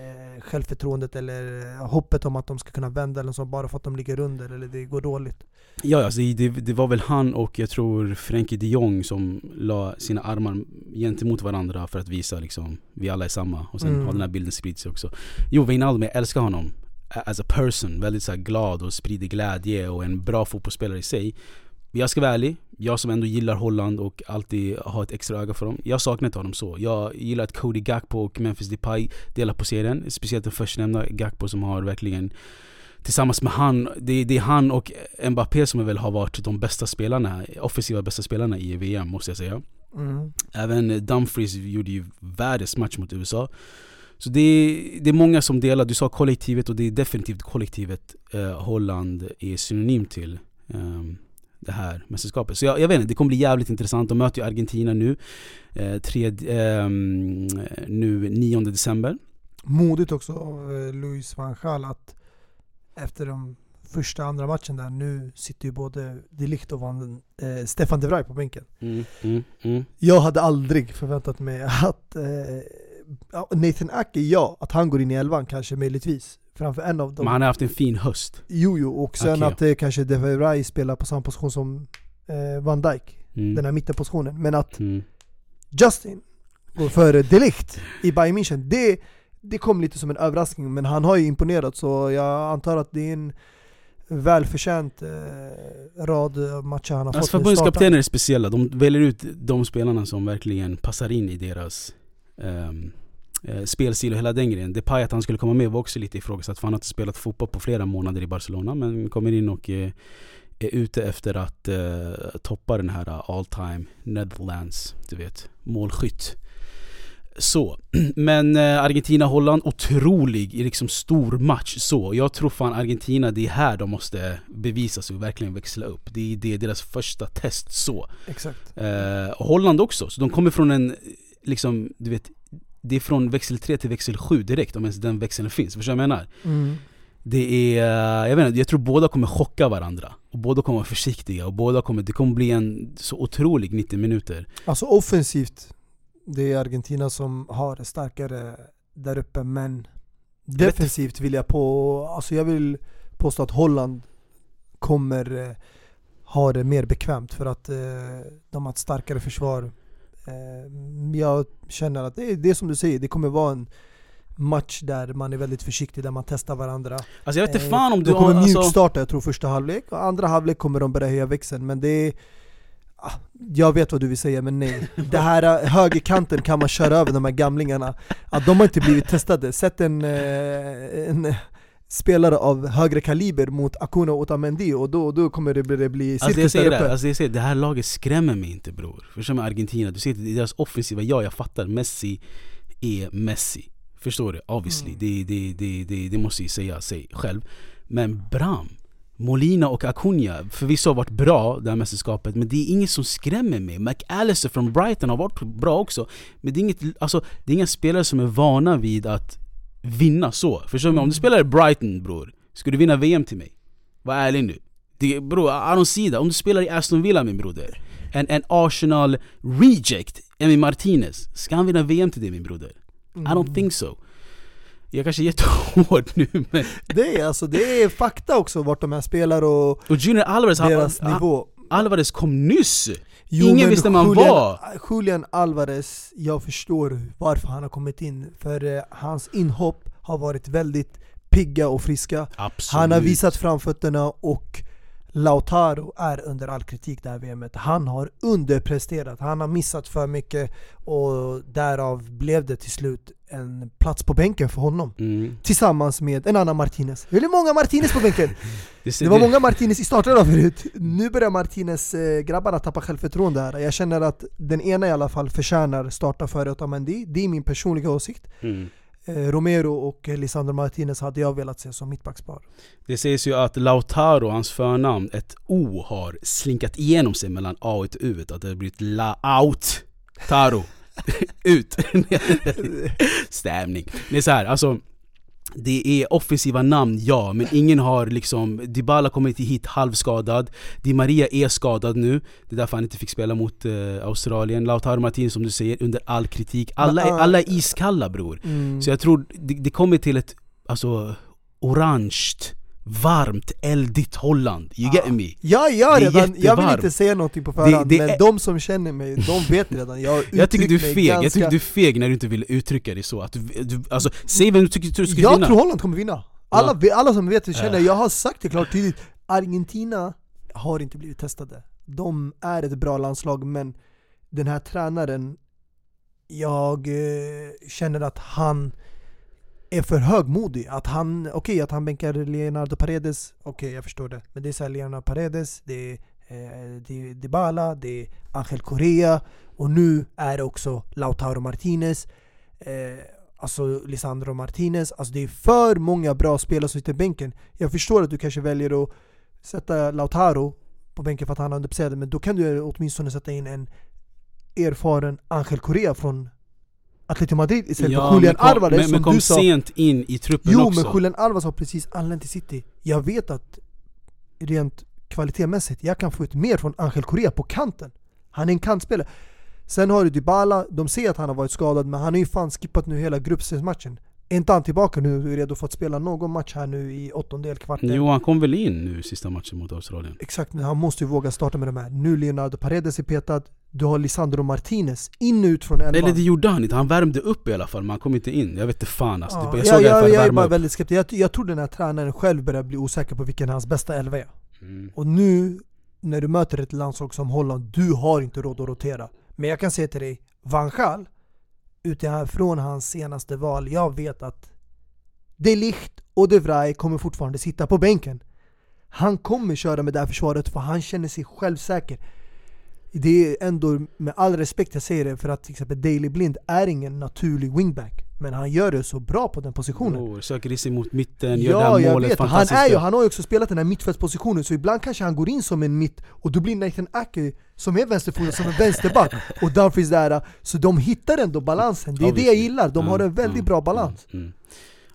eh, självförtroendet eller eh, hoppet om att de ska kunna vända eller så bara för att de ligger under eller det går dåligt. Ja, alltså det, det var väl han och jag tror Frenkie de Jong som la sina armar gentemot varandra för att visa liksom, vi alla är samma. Och sen Mm. har den här bilden spridit sig också. Jo, Wijnaldum, jag älskar honom. As a person, väldigt så glad och sprider glädje och en bra fotbollsspelare i sig. Jag ska vara ärlig, jag som ändå gillar Holland och alltid har ett extra öga för dem. Jag saknar inte honom så. Jag gillar att Cody Gakpo och Memphis Depay delar på serien. Speciellt den förstnämnda Gakpo som har verkligen Tillsammans med han, det, det är han och Mbappé som väl har varit de bästa spelarna, offensiva bästa spelarna i VM måste jag säga. Mm. Även Dumfries gjorde ju världens match mot USA. Så det är, det är många som delar, du sa kollektivet och det är definitivt kollektivet eh, Holland är synonym till ehm, det här mästerskapet. Så jag, jag vet inte, det kommer bli jävligt intressant. De möter ju Argentina nu, eh, tred, ehm, nu 9 december. Modigt också av eh, Luis van Gaal att efter de första andra matchen där, nu sitter ju både De Ligt och Van, eh, Stefan de Vrij på bänken. Mm, mm, mm. Jag hade aldrig förväntat mig att eh, Nathan Ake, ja, att han går in i elvan kanske möjligtvis. Framför en av dem. Men han har haft en fin höst. Jo, jo, och sen Okej. att eh, kanske De Vrij spelar på samma position som eh, Van Dijk. Mm. Den här mittenpositionen. Men att Mm. Justin går före De Ligt i Bayern München, det, det kom lite som en överraskning. Men han har ju imponerat så jag antar att det är en välförtjänt eh, rad matcher han har Alltså fått förbundskaptener är speciella, de väljer ut de spelarna som verkligen passar in i deras ehm, eh, spelstil och hela den grejen. Depay att han skulle komma med var också lite ifrågasatt för han har inte spelat fotboll på flera månader i Barcelona men kommer in och eh, är ute efter att eh, toppa den här all time Netherlands, du vet, målskytt. Så, [clears throat] men eh, Argentina-Holland, otrolig, liksom stor match så. Jag tror fan Argentina, det är här de måste bevisa sig och verkligen växla upp. Det är, det är deras första test så. Exakt. Eh, och Holland också, så de kommer från en, liksom, du vet, det är från växel 3 till växel 7 direkt om ens den växeln finns. Förstår du vad jag menar? Mm. Det är, jag vet inte, jag tror båda kommer chocka varandra. Och båda kommer vara försiktiga och båda kommer, det kommer bli en så otrolig 90 minuter. Alltså offensivt, det är Argentina som har starkare där uppe men defensivt vill jag på, alltså jag vill påstå att Holland kommer eh, ha det mer bekvämt för att eh, de har ett starkare försvar. Eh, jag känner att det är, det är som du säger, det kommer vara en match där man är väldigt försiktig, där man testar varandra. Alltså jag vet inte Eh, fan om du de kommer alltså, mjukstarta jag tror första halvlek, och andra halvlek kommer de börja höja växeln men det är ah, jag vet vad du vill säga men nej. [laughs] Det här eh, högerkanten kan man köra över de här gamlingarna. Att de har inte blivit testade. Sätt en, en spelare av högre kaliber mot Akuna och Otamendi och då, då kommer det bli, det bli Alltså jag cirkus säger där det, uppe. alltså jag säger, det här laget skrämmer mig inte bror. Förstår du Argentina? Du ser det deras offensiva, ja jag fattar, Messi är Messi. Förstår du? Obviously, Mm. det, det, det, det, det måste jag säga sig själv. Men Bram, Molina och Acuna förvisso har varit bra det här mästerskapet men det är inget som skrämmer mig. McAllister från Brighton har varit bra också. Men det är, inget, alltså, det är inga spelare som är vana vid att vinna så. Förstår du? Om du spelar i Brighton bror, ska du vinna VM till mig? Var ärlig nu. Det, bror, I don't see that. Om du spelar i Aston Villa min broder, en, en Arsenal reject, Emi Martinez, ska han vinna VM till dig min broder? I don't think so. Jag kanske är jättehård nu men... Det är alltså, det är fakta också vart de här spelar och Och Junior Alvarez, deras han, nivå. Alvarez kom nyss! Jo, Ingen visste man Julian, var. Julian Alvarez, jag förstår varför han har kommit in. För eh, hans inhopp har varit väldigt pigga och friska. Absolut. Han har visat framfötterna och Lautaro är under all kritik det här VMet. Han har underpresterat, han har missat för mycket och därav blev det till slut en plats på bänken för honom. Mm. Tillsammans med en annan Martinez. Väldigt många Martinez på bänken! [laughs] Det, Det var många Martinez i starten förut. Nu börjar Martinez eh, tappa självförtroende här. Jag känner att den ena i alla fall förtjänar starta före Otamendi. Det är min personliga åsikt. Mm. Eh, Romero och Lisandro Martinez hade jag velat se som mittbackspar. Det sägs ju att Lautaro, hans förnamn, ett O har slinkat igenom sig mellan A och U. Att det har blivit La-out Taro. [laughs] Ut. [laughs] Stämning. Det är så här, alltså det är offensiva namn, ja, men ingen har liksom Dybala kommer inte hit halvskadad. Di Maria är skadad nu. Det är därför han inte fick spela mot eh, Australien. Lautaro Martinez som du säger, under all kritik. Alla är, alla är iskalla bror. Mm. Så jag tror det, det kommer till ett, alltså, orange varmt, eldigt Holland You get me? Ja, jag, är redan, jag vill inte säga någonting på förhand, Det- det men är- de som känner mig, de vet redan. Jag, [laughs] Jag tycker du är feg, jag ganska- tycker du är feg när du inte vill uttrycka dig så att du, du, alltså, Säg vem du tycker du ska Jag vinna tror Holland kommer vinna. Alla, alla som vet och känner, jag har sagt det klart tydligt. Argentina har inte blivit testade. De är ett bra landslag, men den här tränaren, jag eh, känner att han är för högmodig. Att han, okej att han bänkar Leonardo Paredes, okej jag förstår det. Men det är såhär, Leonardo Paredes, det är, eh, det är Dybala, det är Angel Correa och nu är det också Lautaro Martinez. Eh, Alltså Lisandro Martinez, alltså det är för många bra spelare som sitter i bänken. Jag förstår att du kanske väljer att sätta Lautaro på bänken för att han är underpresterat, men då kan du åtminstone sätta in en erfaren Angel Correa från Atletico Madrid istället för Julian kom, Alvarez men, som men kom du sa. sent in i truppen Jo också. men Julian Alvarez har precis anlänt till City. Jag vet att rent kvalitetsmässigt, jag kan få ut mer från Angel Correa på kanten. Han är en kantspelare. Sen har du Dybala, de ser att han har varit skadad men han har ju fan skippat nu hela gruppspelsmatchen. Är inte han tillbaka nu och är redo för att spela någon match här nu i åttondel, kvarten? Jo, han kom väl in nu sista matchen mot Australien. Exakt, men han måste ju våga starta med de här. Nu Leonardo Paredes är petad Du har Lisandro Martinez in och ut från elvan Eller det gjorde han inte, han värmde upp i alla fall men han kom inte in. Jag vet inte fan alltså. Ja, jag jag, såg i alla jag, jag är bara upp. väldigt skeptisk, jag, jag tror den här tränaren själv börjar bli osäker på vilken hans bästa elva är Mm. Och nu när du möter ett landslag som Holland, du har inte råd att rotera. Men jag kan säga till dig, Van Gaal, utifrån hans senaste val, jag vet att De Ligt och De Vrij kommer fortfarande sitta på bänken. Han kommer köra med det här försvaret för han känner sig självsäker. Det är ändå, med all respekt jag säger det, för att till exempel Daley Blind är ingen naturlig wingback. Men han gör det så bra på den positionen. Oh, söker sig mot mitten, gör det Ja, här jag målet vet. Han, är ju, han har ju också spelat den här mittfältspositionen, så ibland kanske han går in som en mitt och då blir Nathan Ake, som är vänsterfotad, som en vänsterback [laughs] och Dumfries där. Så de hittar ändå balansen, det är det jag Obviously. gillar. De har Ja, en väldigt ja, bra balans. Mm, mm.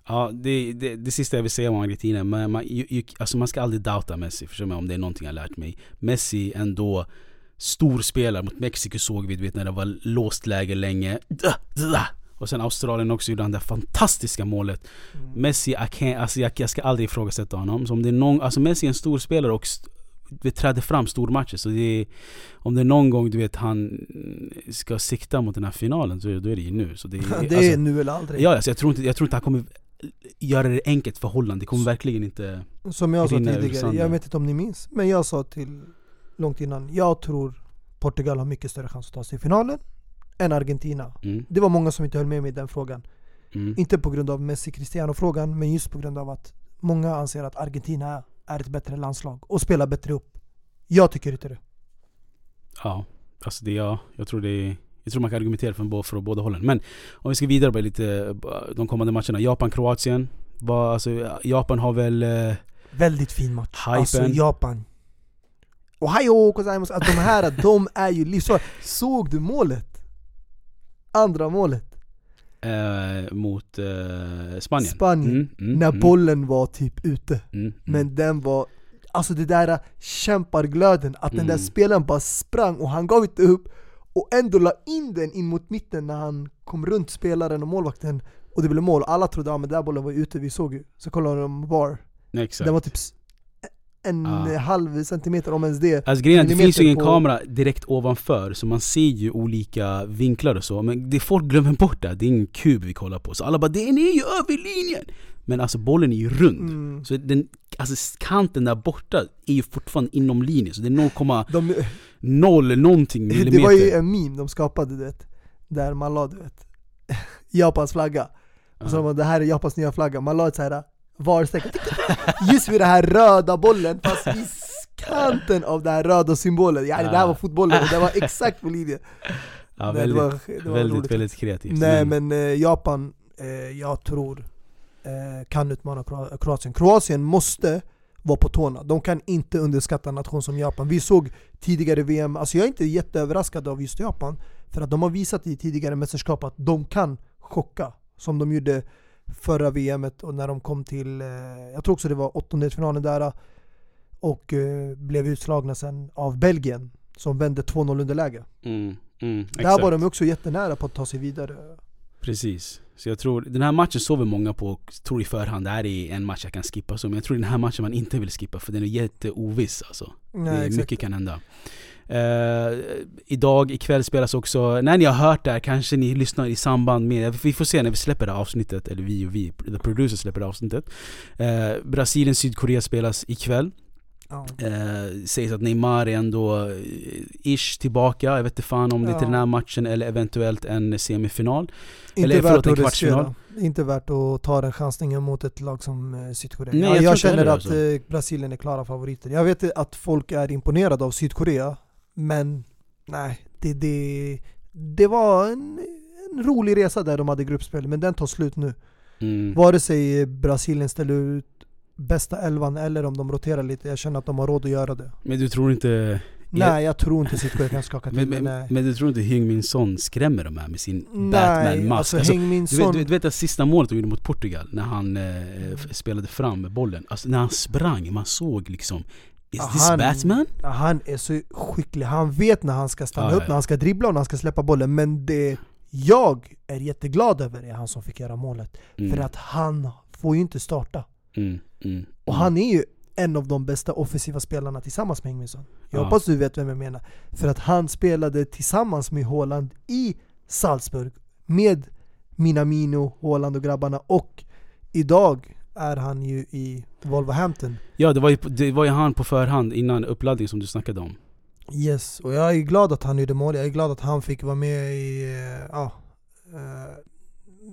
Ja, det, det, det sista jag vill säga om Argentina, man, man, ju, ju, alltså man ska aldrig doubta Messi, förstår mig om det är någonting jag lärt mig. Messi ändå stor spelare mot Mexiko såg vi, du vet när det var låst läge länge. Och sen Australien också gjorde han det fantastiska målet. Mm. Messi, can't, alltså jag, jag ska aldrig ifrågasätta honom. Så om det är någon, alltså Messi är en stor spelare och st- det träder fram stormatcher. Så är, om det är någon gång du vet han ska sikta mot den här finalen så då är det ju nu. Så det, är- [laughs] Det är alltså, nu eller aldrig. Ja, alltså jag, tror inte, jag tror inte han kommer göra det enkelt för Holland. Det kommer verkligen inte... Som jag sa tidigare, jag vet inte om ni minns, men jag sa till långt innan, jag tror Portugal har mycket större chans att ta sig till finalen än Argentina. Mm, Det var många som inte höll med mig i den frågan. mm. Inte på grund av Messi-Cristiano-frågan, men just på grund av att många anser att Argentina är ett bättre landslag och spelar bättre upp. Jag tycker inte det. Ja, alltså det, ja, jag tror det är, Jag tror man kan argumentera för, bå- för båda hållen. Men om vi ska vidare på lite de kommande matcherna. Japan-Kroatien. Alltså, Japan har väl... eh, Väldigt fin match. Hypen. Alltså Japan. Ohio gozaimasu. Alltså de här, de är ju livsfarliga. Såg du målet? Andra målet. eh, mot eh, Spanien. Spanien. Mm, mm, När mm, bollen var typ ute. mm, mm. Men den var, alltså det där kämparglöden, att den där Mm. spelaren bara sprang och han gav inte upp och ändå la in den in mot mitten när han kom runt spelaren och målvakten och det blev mål. Alla trodde att ah, men den där bollen var ute, vi såg ju. Så kollade de VAR. Exakt. Den var typ en Ah. halv centimeter om ens det. Alltså grejen är att det finns ju ingen millimeter på- kamera direkt ovanför så man ser ju olika vinklar och så Men det folk glömmer bort det, det är ingen kub vi kollar på Så alla bara 'Den är ju över linjen' Men alltså bollen är ju rund Mm. Så den, alltså kanten där borta är ju fortfarande inom linjen Så det är 0,0 De, någonting [laughs] det var ju millimeter en meme de skapade du vet, där man la du vet, [laughs] Japans flagga. Och så Ja. var det här är Japans nya flagga, man la ett såhär VAR-streck [laughs] just vid den här röda bollen fast i kanten av den här röda symbolen. Ja, det här Ah. var fotbollen och det var exakt på linjen. [laughs] ja, Nej, väldigt, det var, det var väldigt, roligt. väldigt kreativt Nej men eh, Japan, eh, jag tror, eh, kan utmana Kro- Kroatien. Kroatien måste vara på tårna. De kan inte underskatta en nation som Japan. Vi såg tidigare VM, alltså jag är inte jätteöverraskad av just Japan, för att de har visat i tidigare mästerskap att de kan chocka. Som de gjorde förra VMet och när de kom till, eh, jag tror också det var åttondelsfinalen där, och eh, blev utslagna sen av Belgien, som vände 2-0 underläge. mm, mm, Där var de också jättenära på att ta sig vidare. Precis. Så jag tror, den här matchen sover många på och tror i förhand det här är en match jag kan skippa så Men jag tror den här matchen man inte vill skippa för den är jätteoviss alltså. Nej, det mycket kan hända. Eh, idag, ikväll spelas också, när ni har hört det här kanske ni lyssnar i samband med, vi får se när vi släpper det här avsnittet, eller vi och vi, the producer släpper det här avsnittet. Uh, Brasilien, Sydkorea spelas ikväll. Ja. Eh, sägs att Neymar är ändå eh, ish tillbaka, jag vet inte fan om det är till Ja. den här matchen eller eventuellt en semifinal. Inte Eller, förlåt, en kvartsfinal. Inte värt att ta den chansningen mot ett lag som eh, Sydkorea. Nej, Ja, jag jag känner att alltså. eh, Brasilien är klara favoriter. Jag vet att folk är imponerade av Sydkorea, men nej, det, det, det var en, en rolig resa där de hade gruppspel, men den tar slut nu. Mm. Vare sig Brasilien ställer ut bästa elvan eller om de roterar lite, jag känner att de har råd att göra det. Men du tror inte... Nej, jag tror inte Sitko kan skaka till Men, men, men, du tror inte Heung-Min Son skrämmer de här med sin Batman-mask? alltså, Alltså, Häng Min du, Son, du, du vet det sista målet de gjorde mot Portugal, när han eh, spelade fram bollen. Alltså när han sprang, man såg liksom Is this han, Batman? han är så skicklig, han vet när han ska stanna Ja, upp, ja. när han ska dribbla och när han ska släppa bollen. Men det jag är jätteglad över är han som fick göra målet. Mm, För att han får ju inte starta. Mm, mm, Och mm. han är ju en av de bästa offensiva spelarna tillsammans med Ingmarsson. Jag Ja. hoppas du vet vem jag menar. För att han spelade tillsammans med Haaland i Salzburg. Med Minamino, Haaland och grabbarna. Och idag är han ju i Wolverhampton. Ja det var, ju, det var ju han på förhand innan uppladdning som du snackade om. Yes, och jag är glad att han gjorde mål. Jag är glad att han fick vara med i ja, eh,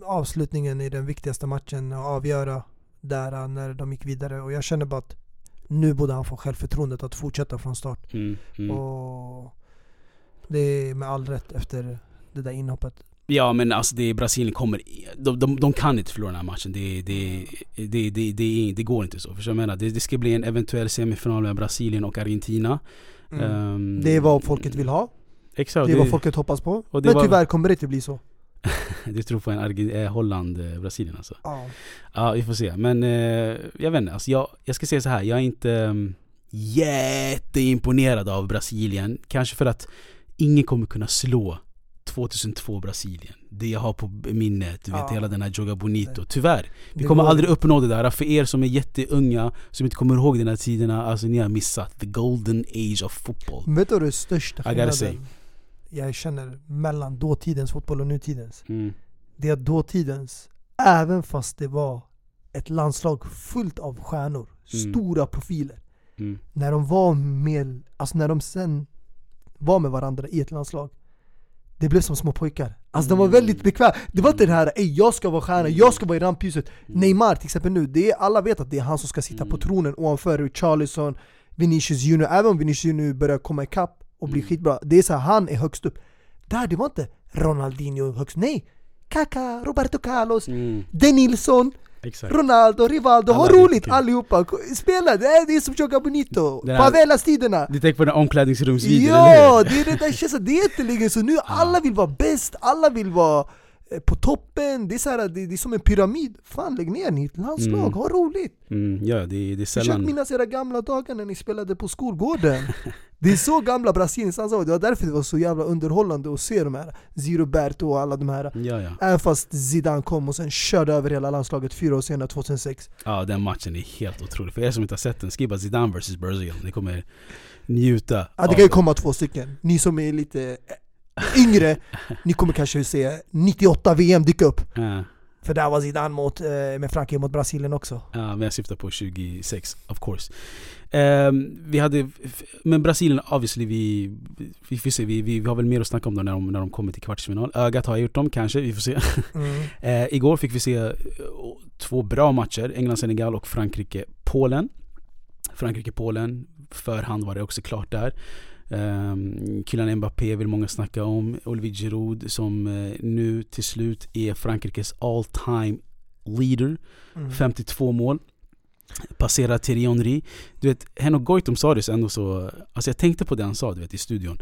avslutningen i den viktigaste matchen och avgöra där eh, när de gick vidare. Och jag känner bara att nu borde han få självförtroendet att fortsätta från start. Mm, mm. Och det är med all rätt efter det där inhoppet. Ja men alltså det, Brasilien kommer, de, de, de kan inte förlora den här matchen. Det, det, det, det, det, går inte så. För jag menar, det, det ska bli en eventuell semifinal med Brasilien och Argentina. Ehm, Det är vad folket vill ha. Exakt. Det är vad folket hoppas på. Men var- tyvärr kommer det inte bli så. [laughs] Du tror på en Arge- eh, Holland-Brasilien alltså? Ja. Ja, vi får se. Men eh, jag vet inte, alltså jag, jag ska säga så här. jag är inte um, jätteimponerad av Brasilien. Kanske för att ingen kommer kunna slå 2002 Brasilien. Det jag har på minnet, du vet Ja. hela den här Joga Bonito. Tyvärr. Vi kommer aldrig uppnå det där. För er som är jätteunga, som inte kommer ihåg den här tiderna, alltså ni har missat the golden age of football. Vet du vad det största skillnaden jag känner mellan dåtidens fotboll och nutidens? Mm. Det är att dåtidens, även fast det var ett landslag fullt av stjärnor, Mm. stora profiler. Mm. När de var med, alltså när de sen var med varandra i ett landslag det blev som små pojkar. Alltså de var Mm. väldigt bekväma. Det var inte det här Ey, jag ska vara stjärna, jag ska vara i rampljuset. Neymar till exempel nu, det är, alla vet att det är han som ska sitta på Mm. tronen ovanför Richarlison, Vinicius Junior. Även om Vinicius Junior börjar komma ikapp och bli Mm. skitbra. Det är så här, han är högst upp. Där, det var inte Ronaldinho högst Nej! Kaká, Roberto Carlos, Mm. Denilson, Exakt. Ronaldo, Rivaldo, ha roligt allihopa! Spela! Det är, det är som Joga Bonito! Favelas-tiderna! Du tänker på den omklädningsrumsvideon, eller Ja, hur? det är det där känns det är jättelänge så [laughs] nu alla vill vara bäst, alla vill vara på toppen, det är, så här, det, det är som en pyramid. Fan lägg ner ni landslag, Mm. ha roligt! Mm, ja, det, det är Försök sällan... minnas era gamla dagar när ni spelade på skolgården. [laughs] det är så gamla Brasiliens landslag, det var därför det var så jävla underhållande att se de här Ziroberto och alla de här. Ja, ja. Även fast Zidane kom och sen körde över hela landslaget fyra år senare, 2006. Ja, den matchen är helt otrolig. För er som inte har sett den, skriv bara Zidane vs Brazil. Ni kommer njuta Ja, det kan ju komma två stycken. Ni som är lite eh, yngre, ni kommer kanske se 98 VM dyka upp. Ja, För där var Zidane mot, eh, med Frankrike mot Brasilien också. ja, men jag syftar på 26, of course. Ehm, vi hade, men Brasilien obviously, vi, vi får se, vi, vi, vi har väl mer att snacka om då när de, när de kommer till kvartsfinal. Ögat har gjort dem kanske, vi får se. Mm. [laughs] Eh, igår fick vi se eh, två bra matcher, England-Senegal och Frankrike-Polen. Frankrike-Polen, förhand var det också klart där. Um, Kylian Mbappé vill många snacka om. Olivier Giroud som eh, nu till slut är Frankrikes all time leader. Mm. 52 mål. Passerar Thierry Henry. Du vet, Henok Goitom sa det ändå så... Alltså jag tänkte på det han sa du vet, i studion.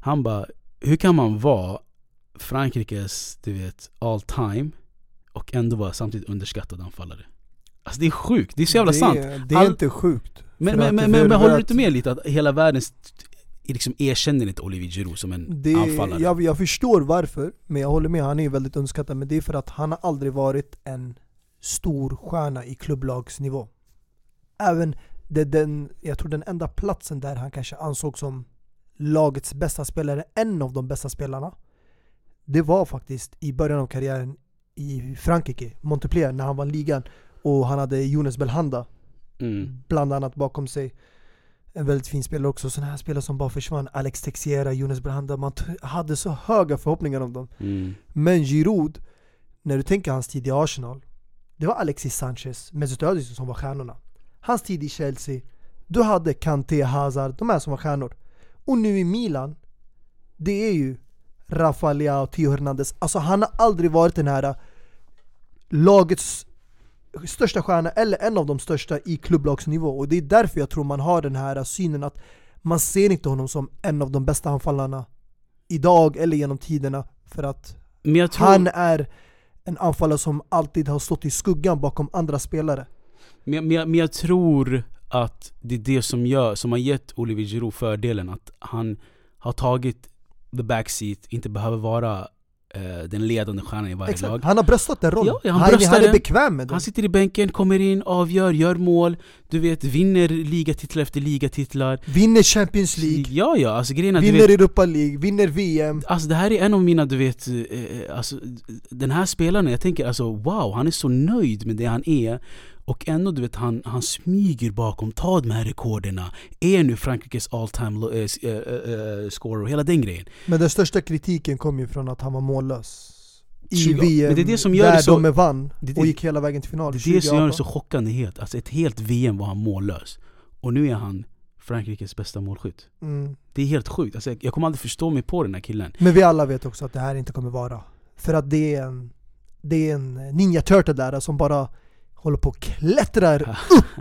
Han bara, hur kan man vara Frankrikes, du vet, all time och ändå vara samtidigt underskattad anfallare? Alltså det är sjukt, det är så jävla det, sant. Det är All- inte sjukt. Men, men, men, men, håller du inte med lite att hela världen st- liksom erkänner inte Olivier Giroud som en det, anfallare? jag, jag förstår varför, men jag håller med, han är ju väldigt underskattad. Men det är för att han har aldrig varit en stor stjärna i klubblagsnivå. Även det, den, jag tror den enda platsen där han kanske ansågs som lagets bästa spelare, en av de bästa spelarna. Det var faktiskt i början av karriären i Frankrike, Montpellier, när han vann ligan. Och han hade Jonas Belhanda Mm. bland annat bakom sig. En väldigt fin spelare också, sådana här spelare som bara försvann. Alex Texiera, Jonas Belhanda, man hade så höga förhoppningar om dem. Mm. Men Giroud, när du tänker hans tid i Arsenal, det var Alexis Sanchez, Mesut Özil som var stjärnorna. Hans tid i Chelsea, du hade Kanté, Hazard, de här som var stjärnor. Och nu i Milan, det är ju Rafa Leao, Theo Hernandez. Alltså han har aldrig varit den här lagets största stjärna, eller en av de största i klubblagsnivå. Och det är därför jag tror man har den här synen att man ser inte honom som en av de bästa anfallarna idag eller genom tiderna. För att tror, han är en anfallare som alltid har stått i skuggan bakom andra spelare. men, jag- men, jag, men jag tror att det är det som gör, som har gett Olivier Giroud fördelen att han har tagit the backseat, inte behöver vara eh, den ledande stjärnan i varje lag. Exakt. Han har bröstat den rollen. Ja, han han, han är den. bekväm med den. Han sitter i bänken, kommer in, avgör, gör mål, du vet, vinner ligatitlar efter ligatitlar. Vinner Champions League, Ja, ja, alltså du vinner vet, Europa League, vinner VM. Alltså det här är en av mina, du vet, eh, eh, alltså den här spelaren, jag tänker alltså wow, han är så nöjd med det han är och ändå du vet, han, han smyger bakom, tar de här rekorderna, är nu Frankrikes all time lo- eh, s- eh, eh, scorer och hela den grejen. Men den största kritiken kom ju från att han var mållös. I 20 VM, det är det som gör där det så- de vann det det- och gick hela vägen till final. Det är det som gör det 2018. så chockande helt, alltså ett helt VM var han mållös. Och nu är han Frankrikes bästa målskytt. Mm. Det är helt sjukt, alltså, jag, jag kommer aldrig förstå mig på den här killen. Men vi alla vet också att det här inte kommer vara. För att det är en, det är en ninja turtle där som bara håller på och klättrar upp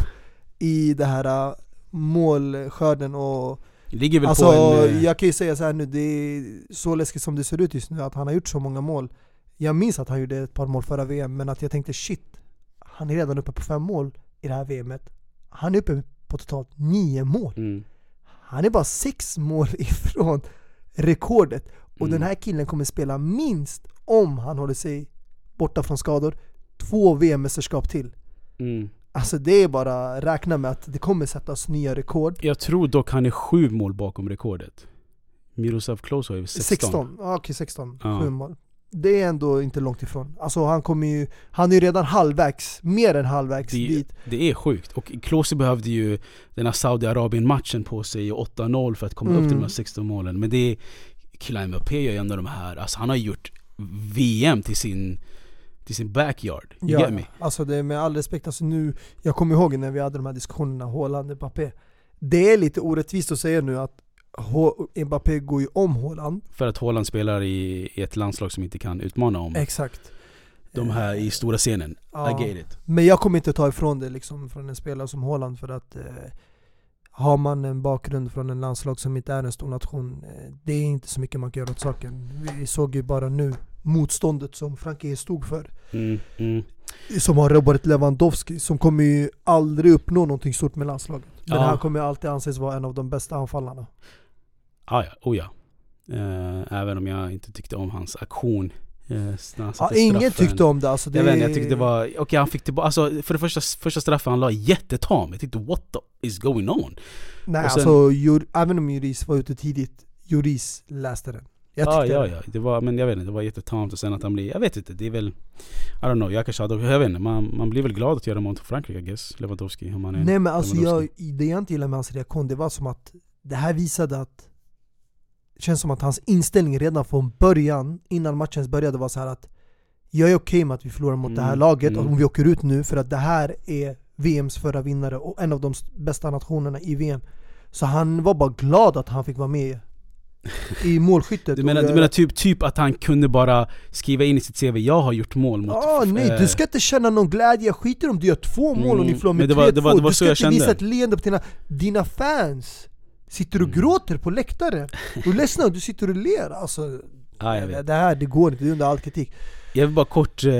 i det här äh, målskörden och ligger väl Alltså på en... eh, jag kan ju säga så här nu, det är så läskigt som det ser ut just nu att han har gjort så många mål. Jag minns att han gjorde ett par mål förra VM, men att jag tänkte shit Han är redan uppe på fem mål i det här VMet Han är uppe på totalt nio mål. Mm. Han är bara sex mål [laughs] ifrån rekordet. Och Mm. den här killen kommer spela minst, om han håller sig borta från skador, två VM-mästerskap till Mm. Alltså det är bara räkna med att det kommer sättas nya rekord Jag tror dock han är sju mål bakom rekordet. Miroslav Klose har ju 16. 16, ja okej 16, Ja. sju mål Det är ändå inte långt ifrån Alltså han kommer ju, han är ju redan halvvägs, mer än halvvägs Det, dit det är sjukt. Och Klose behövde ju den här Saudiarabien-matchen på sig, 8-0 för att komma upp Mm. till de här 16 målen. Men det är, Kylian Mbappé gör ju ändå de här, alltså han har gjort VM till sin, till sin backyard. You Ja, get me? alltså det är med all respekt, alltså nu Jag kommer ihåg när vi hade de här diskussionerna, Haaland, Mbappé Det är lite orättvist att säga nu att H- Mbappé går ju om Haaland För att Haaland spelar i, i ett landslag som inte kan utmana om Exakt de här i stora scenen. Ja. I get it. Men jag kommer inte ta ifrån det liksom från en spelare som Haaland för att eh, Har man en bakgrund från en landslag som inte är en stor nation eh, Det är inte så mycket man kan göra åt saken Vi såg ju bara nu motståndet som Frankrike stod för Mm, mm. Som har Robert Lewandowski som kommer ju aldrig uppnå någonting stort med landslaget Men Ja. han kommer alltid anses vara en av de bästa anfallarna Ah, ja, oh ja. Eh, även om jag inte tyckte om hans aktion. Eh, när han ja, Ingen tyckte om det alltså det Jag vet jag tyckte det var... Okej han fick tillbaka... Alltså för det första, första straffen han la jättetam. Jag tyckte what the is going on? Nej sen- alltså, Jur, även om Juris var ute tidigt Juris läste den Ja, ja, ja. Det var, men jag vet inte, det var jättetamt och sen att han blir... Jag vet inte, det är väl... I don't know, jag kanske hade... Jag vet inte, man, man blir väl glad att göra mål till Frankrike I guess. Lewandowski, om man är Nej men alltså jag, det jag inte gillar med hans reaktion, det var som att det här visade att det känns som att hans inställning redan från början, innan matchen började var så här att Jag är okej med att vi förlorar mot det här Mm, laget, mm. om vi åker ut nu för att det här är VMs förra vinnare och en av de bästa nationerna i VM Så han var bara glad att han fick vara med i målskyttet Du menar, du menar typ, typ att han kunde bara skriva in i sitt CV, jag har gjort mål mot... Ja, nej, eh, du ska inte känna någon glädje, jag skiter om du gör två mål och ni Mm, förlorar med det var- 3-2 det var- det var Du ska inte visa kände. ett leende på dina, dina fans Sitter och Mm. gråter på läktaren? Du är ledsen och du sitter och ler alltså vet. Det här, det går inte, det är under all kritik Jag vill bara kort, eh,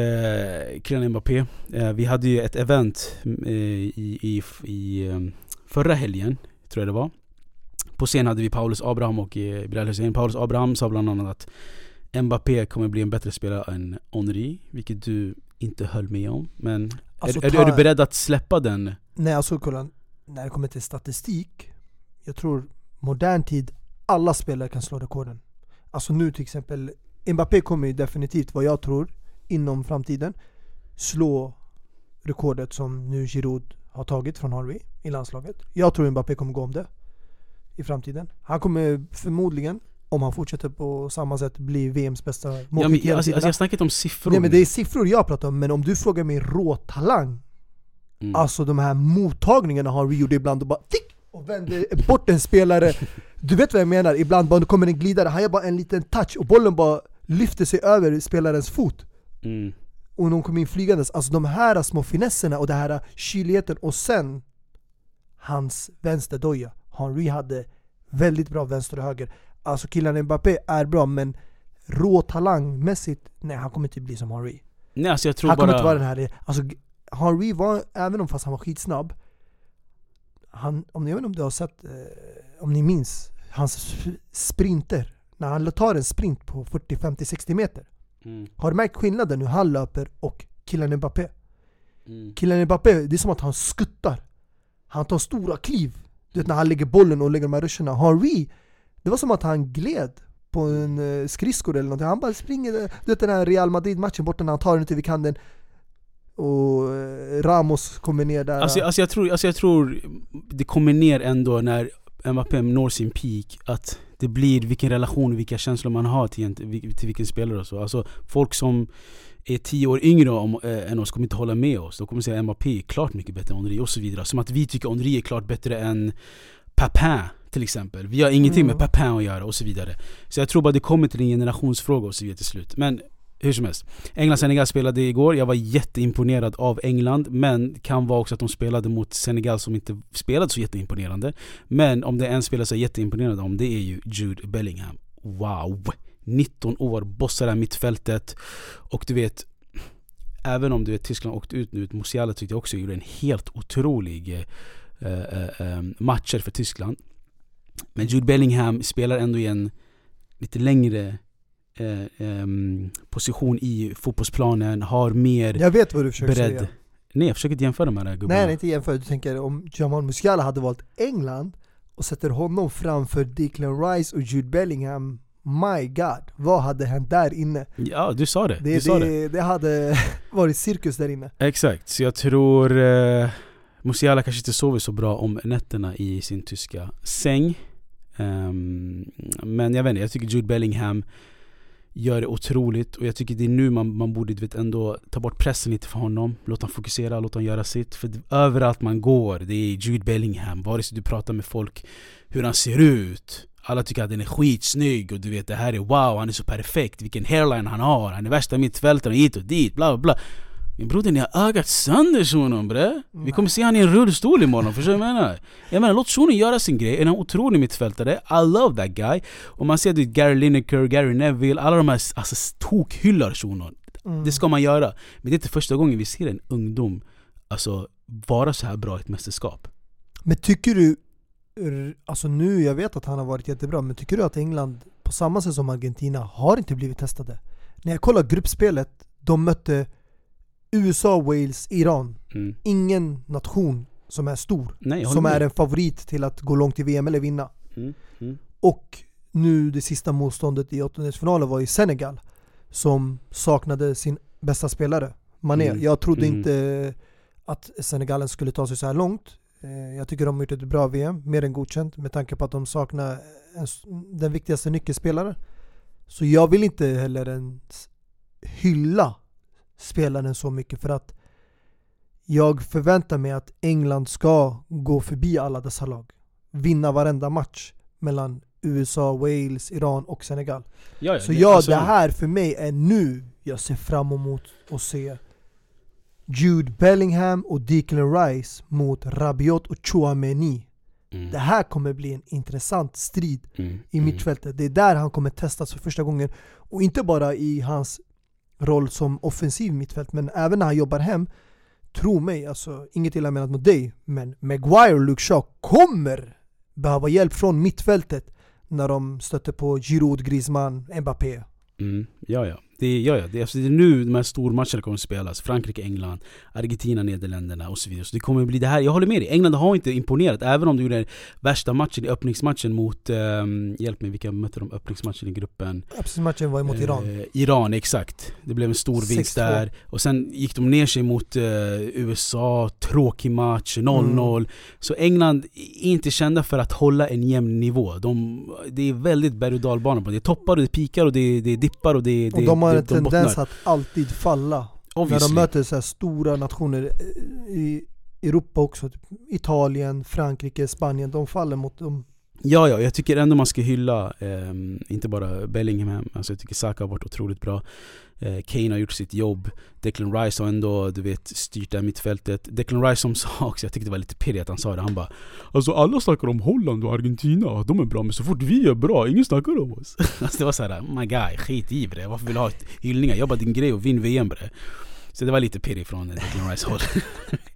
Kylian Mbappé. Eh, vi hade ju ett event eh, i, i, i eh, förra helgen, tror jag det var. På scen hade vi Paulus Abraham och eh, Bilal Hussein. Paulus Abraham sa bland annat att Mbappé kommer bli en bättre spelare än Henry, vilket du inte höll med om. Men Alltså, är, är, ta- är du beredd att släppa den? Nej alltså kolla, när det kommer till statistik Jag tror modern tid, alla spelare kan slå rekorden Alltså nu till exempel Mbappé kommer ju definitivt, vad jag tror, inom framtiden Slå rekordet som nu Giroud har tagit från Harvey i landslaget Jag tror Mbappé kommer gå om det i framtiden Han kommer förmodligen, om han fortsätter på samma sätt, bli VMs bästa målskytt Ja, alltså, alltså, jag snackar inte om siffror. Nej men det är siffror jag pratar om, men om du frågar mig rå talang Mm. Alltså de här mottagningarna har Rio ibland och bara tick! Och vänder bort en spelare Du vet vad jag menar? Ibland bara kommer en glidare, han gör bara en liten touch och bollen bara lyfter sig över spelarens fot Mm. och de kommer in flygandes. Alltså de här små finesserna och den här kyligheten och sen hans vänsterdoja. Henry hade väldigt bra vänster och höger. Alltså killen Mbappé är bra men rå talangmässigt, nej han kommer inte bli som Henry. Nej alltså jag tror Han kommer bara... inte vara den här, alltså Henry var, även om fast han var skitsnabb, han, om ni, jag vet inte om du har sett, eh, om ni minns, hans sp- sprinter. När han tar en sprint på 40, 50, 60 meter. Mm. Har du märkt skillnaden hur han löper och killen Mbappé? Mm. Killen Mbappé, det är som att han skuttar. Han tar stora kliv. Du vet när han lägger bollen och lägger de här ruscherna. Henry, det var som att han gled på en eh, skridskor eller någonting. Han bara springer, eh, du vet den här Real Madrid-matchen borta när han tar den ut vid kanten och eh, Ramos kommer ner där. Alltså, alltså, jag tror, alltså jag tror det kommer ner ändå när Mbappé når sin peak Att det blir vilken relation vilka känslor man har till, till vilken spelare och så. Alltså folk som är tio år yngre om, äh, än oss kommer inte hålla med oss. De kommer säga att Mbappé är klart mycket bättre än Henry och så vidare. Som att vi tycker Henry är klart bättre än Papin till exempel. Vi har ingenting med Mm. Papin att göra och så vidare. Så jag tror bara det kommer till en generationsfråga och så vidare till slut. Men hur som helst. England-Senegal spelade igår, jag var jätteimponerad av England Men kan vara också att de spelade mot Senegal som inte spelade så jätteimponerande. Men om det är en spelare som är jätteimponerad om det är ju Jude Bellingham. Wow! 19 år, bossar det här mittfältet. Och du vet Även om du vet Tyskland åkte ut nu, Musiala tyckte jag också gjorde en helt otrolig eh, eh, eh, matcher för Tyskland. Men Jude Bellingham spelar ändå i en lite längre eh, ehm, position i fotbollsplanen, har mer Jag vet vad du försöker bredd. säga. Nej jag försöker inte jämföra de här gubbarna. Nej, inte jämför. Du tänker om Jamal Musiala hade valt England och sätter honom framför Declan Rice och Jude Bellingham My God, vad hade hänt där inne? Ja du sa det, Det, du sa det. det, det hade [laughs] varit cirkus där inne. Exakt, så jag tror eh, Musiala kanske inte sover så bra om nätterna i sin tyska säng. Ehm, men jag vet inte, jag tycker Jude Bellingham gör det otroligt och jag tycker det är nu man, man borde vet, ändå ta bort pressen lite för honom. Låt honom fokusera, låt honom göra sitt. För överallt man går, det är Jude Bellingham. Vare sig du pratar med folk hur han ser ut. Alla tycker att den är skitsnygg och du vet det här är wow, han är så perfekt, vilken hairline han har, han är värsta mittfältaren hit och dit, bla bla bla. Min broder ni har ögat sönder shunon bre. Vi kommer se han i en rullstol imorgon, förstår du vad jag menar? Jag menar låt shunon göra sin grej, en otrolig mittfältare, I love that guy. Och man ser det Gary Lineker, Gary Neville, alla de här alltså, tokhyllar shunon. Mm. Det ska man göra. Men det är inte första gången vi ser en ungdom alltså, vara så här bra i ett mästerskap. Men tycker du, alltså nu, jag vet att han har varit jättebra, men tycker du att England på samma sätt som Argentina har inte blivit testade? När jag kollar gruppspelet, de mötte USA, Wales, Iran. Mm. Ingen nation som är stor, Nej, som med. är en favorit till att gå långt i VM eller vinna. Mm. Mm. Och nu det sista motståndet i åttondelsfinalen var i Senegal Som saknade sin bästa spelare, Mané. Mm. Jag trodde Mm. inte att Senegalen skulle ta sig så här långt Eh, Jag tycker de har gjort ett bra VM, mer än godkänt med tanke på att de saknar den viktigaste nyckelspelaren Så jag vill inte heller ens hylla spelaren så mycket för att jag förväntar mig att England ska gå förbi alla dessa lag Vinna varenda match mellan USA, Wales, Iran och Senegal Ja, ja, Så ja, alltså- det här för mig är nu jag ser fram emot att se Jude Bellingham och Declan Rice mot Rabiot och Chouameni Mm. Det här kommer bli en intressant strid Mm. i Mm. mittfältet. Det är där han kommer testas för första gången. Och inte bara i hans roll som offensiv mittfält, men även när han jobbar hem. Tro mig, alltså inget illa menat mot dig, men Maguire och Luke Shaw kommer behöva hjälp från mittfältet när de stöter på Giroud, Griezmann, Mbappé. Mm, ja, ja. Det är, ja, ja. Det, är, alltså, det är nu de här stormatcherna kommer att spelas. Frankrike, England, Argentina, Nederländerna och så vidare. Så det kommer bli det här. Jag håller med dig. England har inte imponerat. Även om de gjorde värsta matchen i öppningsmatchen mot... ehm, hjälp mig, vilka mötte de öppningsmatchen i gruppen? Matchen var Iran. Eh, Iran, exakt. Det blev en stor vinst 6-2. där. Och sen gick de ner sig mot eh, USA, tråkig match, 0-0. Mm. Så England är inte kända för att hålla en jämn nivå. De, det är väldigt berg och dalbana på det. Det toppar och det pikar och det, det dippar och det, Och det, de har en tendens att alltid falla. När Obviously. de möter så stora nationer i Europa också, typ Italien, Frankrike, Spanien, de faller mot de Ja, ja, jag tycker ändå man ska hylla, eh, inte bara Bellingham, alltså jag tycker Saka har varit otroligt bra. Eh, Kane har gjort sitt jobb. Declan Rice har ändå, du vet, styrt det här mittfältet. Declan Rice som sa också, jag tyckte det var lite pirrigt att han sa det, han bara Alltså alla snackar om Holland och Argentina, de är bra men så fort vi är bra, ingen snackar om oss. [laughs] alltså det var såhär, my guy, skit i bre, varför vill du ha hyllningar? Jobba din grej och vinn VM bre. Så det var lite pirrig från Declan Rice håll. [laughs]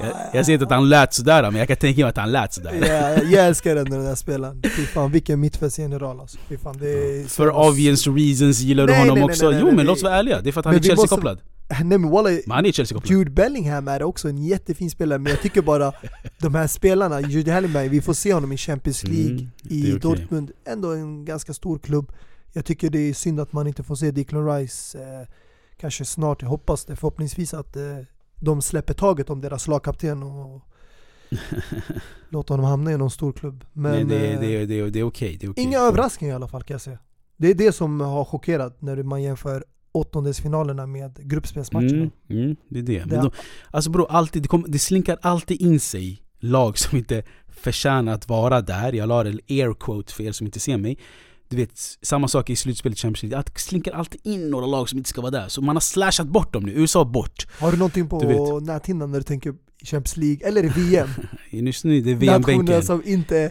jag, jag säger inte att han lät sådär men jag kan tänka mig att han lät sådär. Ja, jag älskar ändå den där spelaren. Fy fan vilken mittfältsgeneral alltså. Fy fan, det är För obvious reasons gillar du honom nej, nej, också. nej, jo men låt oss vara ärliga, det är för att han Men är Chelsea-kopplad. [laughs] Nej men walla, Men han är Chelsea-kopplad. Jude Bellingham är också en jättefin spelare, men jag tycker bara de här spelarna, Jude Bellingham, vi får se honom i Champions League, Mm, i okej. Dortmund, ändå en ganska stor klubb. Jag tycker det är synd att man inte får se Declan Rice eh, kanske snart, jag hoppas det förhoppningsvis att eh, de släpper taget om deras lagkapten och [laughs] låter honom hamna i någon stor klubb. Men Nej, det, eh, det, det, det är okej. är okej. inga överraskningar i alla fall kan jag säga. Det är det som har chockerat när man jämför åttondelsfinalerna med gruppspelsmatcherna. Mm, mm, det är det. Det- då, alltså bro, alltid, det, kom, det slinkar alltid in sig lag som inte förtjänar att vara där. Jag la en air quote för er som inte ser mig. Du vet, samma sak i slutspelet i Champions League. Det slinkar alltid in några lag som inte ska vara där. Så man har slashat bort dem nu. USA bort. Har du någonting på Du näthinnan när du tänker Champions League, eller VM? [laughs] Just nu det är Nationer VM-bänken. som inte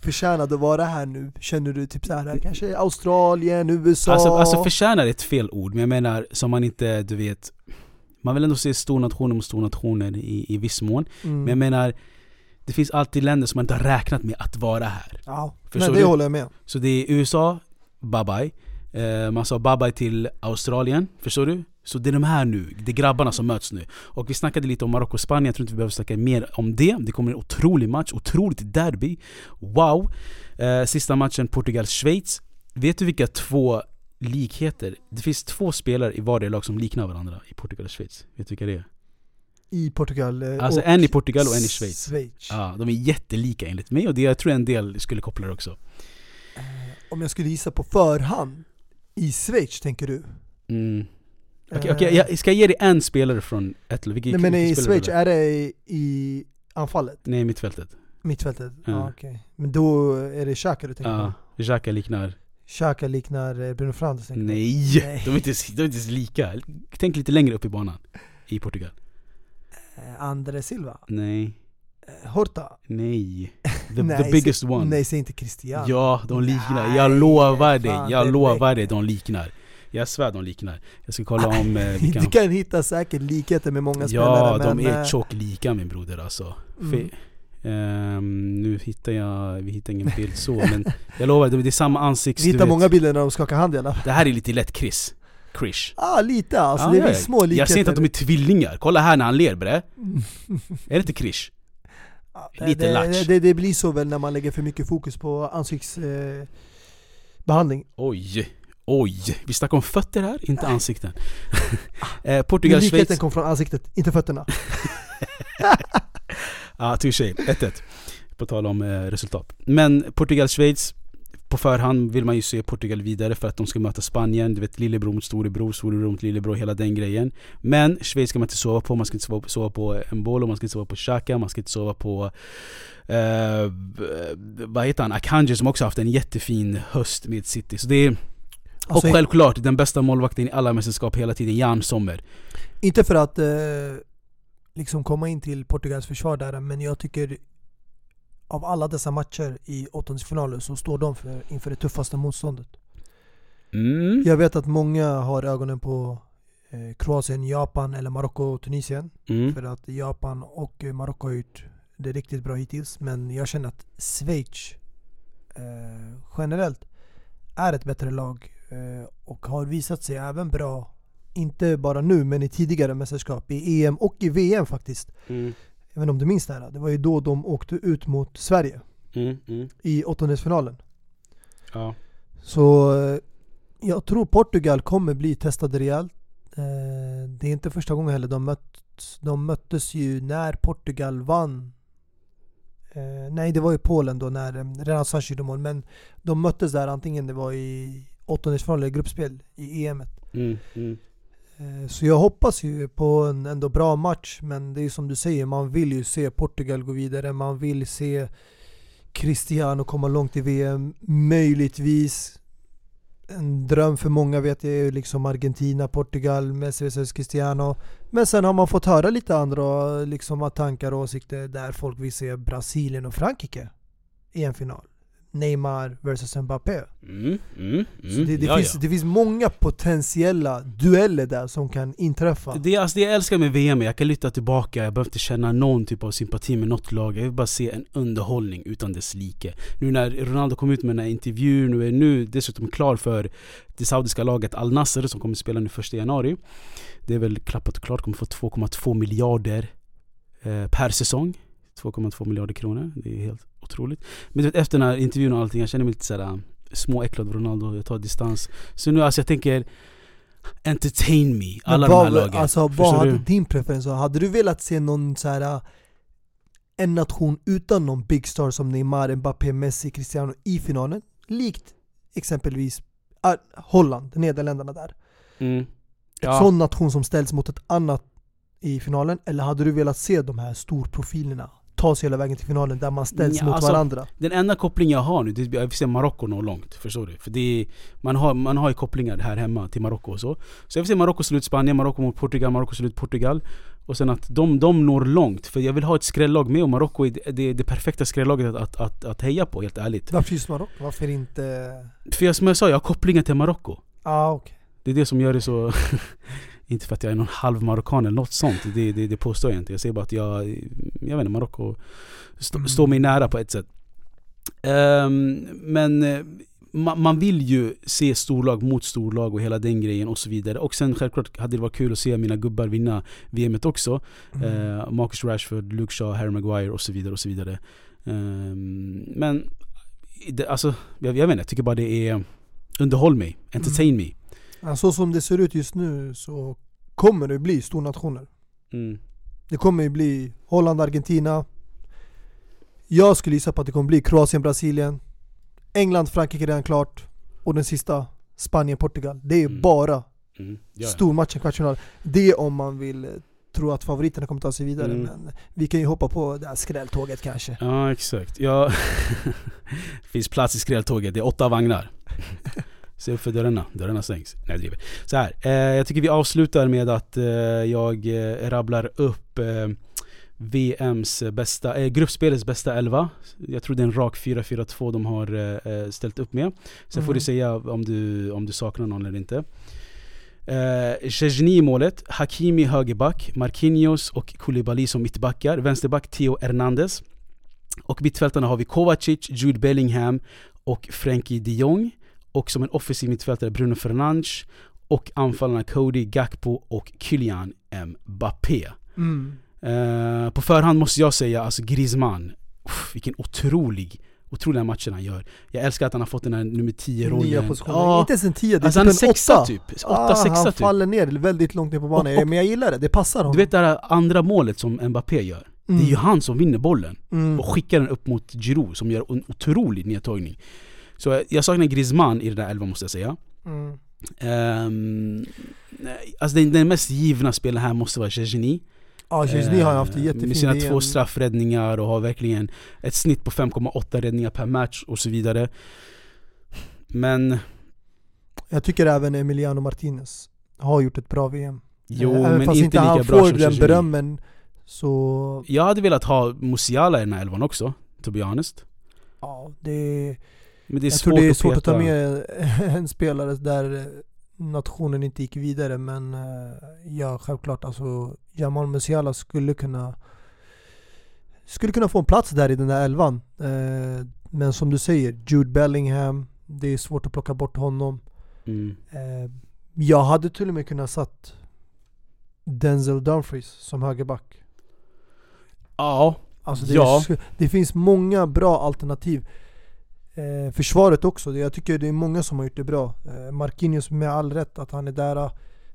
förtjänade att vara här nu, känner du typ såhär, kanske Australien, USA? Alltså, alltså förtjänar är ett fel ord, men jag menar som man inte, du vet Man vill ändå se stornationer mot stornationer i, i viss mån mm. Men jag menar Det finns alltid länder som man inte har räknat med att vara här ja, förstår men det du? håller jag med. Så det är USA, bye bye eh, Man sa bye bye till Australien, förstår du? Så det är de här nu, det är grabbarna som möts nu Och vi snackade lite om Marocko och Spanien, jag tror inte vi behöver snacka mer om det Det kommer en otrolig match, otroligt derby Wow! Eh, sista matchen Portugal-Schweiz Vet du vilka två likheter? Det finns två spelare i varje lag som liknar varandra i Portugal och Schweiz Vet du vilka det är? I Portugal eh, Alltså en i Portugal och en i Schweiz Schweiz. Ja, de är jättelika enligt mig och det jag tror en del skulle koppla det också Eh, Om jag skulle gissa på förhand, i Schweiz tänker du? mm. Okej, Eh, okej, jag ska ge dig en spelare från ett. Vilken- Nej men i Schweiz, är det i, i anfallet? Nej, mittfältet. Mittfältet? Ja, Ja. okej. Men då är det Xhaka du tänker Ja, på? Xhaka liknar... Xhaka liknar Bruno Fernandes? Nej! Nej. De är, inte, de är inte lika. Tänk lite längre upp i banan. I Portugal. Eh, Andre Silva? Nej. Eh, Horta? Nej. [laughs] The, Nej, the biggest säg, one. Nej, säg inte Cristiano. Ja, de liknar. Nej, jag lovar dig. Jag lovar dig, de liknar. Jag svär de liknar. Jag ska kolla om eh, [laughs] vi Du kan... kan hitta säkert likheter med många spelare Ja, de men, är eh, tjock lika min broder alltså. Mm. Ehm, nu hittar jag, vi hittar ingen bild så men jag lovar, det är samma ansikts... Vi hittar många bilder när de skakar hand i alla fall. Det här är lite lätt Chris. Krish. Ah, lite alltså, Ja, det är ja. små likheter Jag säger inte att de är tvillingar, kolla här när han ler bre. Är det inte Krish? Ja, lite det, latch. det, det blir så väl när man lägger för mycket fokus på ansiktsbehandling. Eh. Oj, oj. Vi snackar om fötter här, inte ansikten. [laughs] [laughs] eh, Portugal, likheten Schweiz. kom från ansiktet, inte fötterna. [laughs] Ja, touché. 1-1. På tal om eh, resultat. Men Portugal, Schweiz. På förhand vill man ju se Portugal vidare för att de ska möta Spanien. Du vet lillebror mot storebror, storebror mot lillebror, hela den grejen. Men Schweiz ska man inte sova på. Man ska inte sova, sova på Mbolo, man ska inte sova på Xhaka, man ska inte sova på eh, vad heter han? Akanji som också haft en jättefin höst med City. Så det är, Alltså, och självklart den bästa målvakten i alla mästerskap hela tiden, Jan Sommer. Inte för att eh, liksom komma in till Portugals försvar där, men jag tycker av alla dessa matcher i åttondelsfinalen så står de för, inför det tuffaste motståndet. Mm. Jag vet att många har ögonen på eh, Kroatien, Japan eller Marocko och Tunisien. Mm. För att Japan och Marocko har gjort det riktigt bra hittills. Men jag känner att Schweiz eh, generellt är ett bättre lag eh, och har visat sig även bra, inte bara nu men i tidigare mästerskap, i EM och i VM faktiskt. Mm. Jag vet inte om du minns det här? Det var ju då de åkte ut mot Sverige Mm. Mm. i åttondelsfinalen. Ja. Så eh, jag tror Portugal kommer bli testade rejält. Eh, Det är inte första gången heller de möttes. De möttes ju när Portugal vann. Eh, Nej, det var i Polen då när eh, Renaissance gjorde mål. Men de möttes där antingen det var i åttondelsfinal eller gruppspel i EM. Mm. Eh, så jag hoppas ju på en ändå bra match. Men det är som du säger, man vill ju se Portugal gå vidare. Man vill se Cristiano komma långt i VM, möjligtvis. En dröm för många vet jag är liksom Argentina, Portugal, Messi vs Cristiano. Men sen har man fått höra lite andra liksom, tankar och åsikter där folk vill se Brasilien och Frankrike i en final. Neymar vs Mbappé. Mm, mm, Så mm. det, det, ja, finns, ja. det finns många potentiella dueller där som kan inträffa. Det, alltså, det jag älskar med VM är jag kan lytta tillbaka, jag behöver inte känna någon typ av sympati med något lag Jag vill bara se en underhållning utan dess like Nu när Ronaldo kom ut med den här intervjun och är nu dessutom klar för det saudiska laget Al Nassr som kommer spela nu 1 januari Det är väl klappat och klart, kommer få 2,2 miljarder eh, per säsong 2,2 miljarder kronor, det är helt otroligt Men du vet, efter den här intervjun och allting, jag känner mig lite såhär småäcklad av Ronaldo, jag tar distans Så nu alltså jag tänker Entertain me, alla vad, de här lagen Alltså vad hade du? din preferens? Hade du velat se någon så här äh, en nation utan någon big star som Neymar, Mbappé, Messi, Cristiano i finalen? Likt exempelvis äh, Holland, Nederländerna där. Mm. En Ja. sån nation som ställs mot ett annat i finalen? Eller hade du velat se de här storprofilerna ta sig hela vägen till finalen där man ställs Ja, mot alltså, varandra? Den enda koppling jag har nu, det är se Marocko nå långt. Förstår du? För det är, man, har, man har ju kopplingar här hemma till Marocko och så. Så jag vill se Marocko slå ut Spanien, Marocko mot Portugal, Marocko slå ut Portugal. Och sen att de, de når långt. För jag vill ha ett skrällag med och Marocko är det, det, det perfekta skrällaget att, att, att, att heja på, helt ärligt. Varför just Marocko? Varför inte... För jag, som jag sa, jag har kopplingar till Marocko. Ah, okej. Det är det som gör det så... [laughs] inte för att jag är någon halv marockan eller något sånt, det, det, det påstår jag inte. Jag säger bara att jag, jag vet inte, Marocko st- Mm. står mig nära på ett sätt. Ehm, men eh, ma- man vill ju se storlag mot storlag och hela den grejen och så vidare. Och sen självklart hade det varit kul att se mina gubbar vinna VMet också. Mm. Eh, Marcus Rashford, Luke Shaw, Harry Maguire och så vidare och så vidare. Ehm, men det, alltså, jag, jag vet inte, jag tycker bara det är underhåll mig, entertain me. Ja, så som det ser ut just nu så kommer det bli stornationer. Mm. Det kommer ju bli Holland, Argentina. Jag skulle gissa på att det kommer bli Kroatien, Brasilien. England, Frankrike redan klart. Och den sista, Spanien, Portugal. Det är Mm. bara Mm. Ja. stormatchen, kvartsfinal. Det är om man vill eh, tro att favoriterna kommer ta sig vidare. Mm. Men vi kan ju hoppa på det här skrälltåget kanske. Ja exakt. Ja, det [laughs] finns plats i skrälltåget, det är åtta vagnar. [laughs] Se upp för dörrarna, dörrarna stängs. Nej jag driver. Så här, eh, jag tycker vi avslutar med att eh, jag eh, rabblar upp eh, VMs bästa, eh, gruppspelets bästa elva. Jag tror det är en rak 4-4-2 de har eh, eh, ställt upp med. Sen får Mhm. du säga om du, om du saknar någon eller inte. Eh, Szczesny i målet, Hakimi högerback, Marquinhos och Koulibaly som mittbackar. Vänsterback Theo Hernandez. Och mittfältarna har vi Kovacic, Jude Bellingham och Frenkie de Jong. Och som en offensiv mittfältare Bruno Fernandes. Och anfallarna Cody Gakpo och Kylian Mbappé. Mm. Eh, på förhand måste jag säga, alltså Griezmann, uff, vilken otrolig, otroliga matcher han gör. Jag älskar att han har fått den här nummer 10-rollen. Nya positioner. Ja, Inte ens en tia, det är alltså han är typ en sexa åtta. typ. Åtta, ah, sexa han typ. faller ner väldigt långt ner på banan. Och- och- men jag gillar det, det passar honom. Du vet det här andra målet som Mbappé gör? Det är ju han som vinner bollen mm. och skickar den upp mot Giroud som gör en otrolig nedtagning. Så jag- saknar Griezmann i den där elvan måste jag säga. Mm. Um, alltså den, den mest givna spelaren här måste vara Szczesny. Ja, Chesney har haft det Eh, jättefint Med sina två straffräddningar och har verkligen ett snitt på 5,8 räddningar per match och så vidare. Men, Jag tycker även Emiliano Martinez har gjort ett bra VM. jo även men fast inte inte lika han bra får som den berömmen så... Jag hade velat ha Musiala i den här elvan också, to be honest. Ja, det, Men det är jag svårt tror det är att svårt att ta peta. med [laughs] en spelare där eh, nationen inte gick vidare men eh, ja, självklart alltså Jamal Musiala skulle kunna skulle kunna få en plats där i den där elvan. Eh, Men som du säger, Jude Bellingham, det är svårt att plocka bort honom. Mm. Jag hade till och med kunnat satt Denzel Dumfries som högerback. Ja, Alltså det, Ja. är, det finns många bra alternativ. Eh, försvaret också, jag tycker det är många som har gjort det bra. Eh, Marquinhos med all rätt att han är där.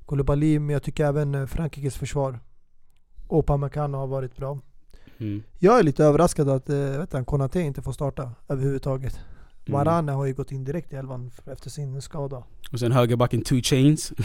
Koulibaly, men jag tycker även eh, Frankrikes försvar. Och Pamecano har varit bra. mm. Jag är lite överraskad att eh, vet du, Konate inte får starta överhuvudtaget. Mm. Varane har ju gått in direkt i elvan efter sin skada. Och sen högerbacken two chains [laughs]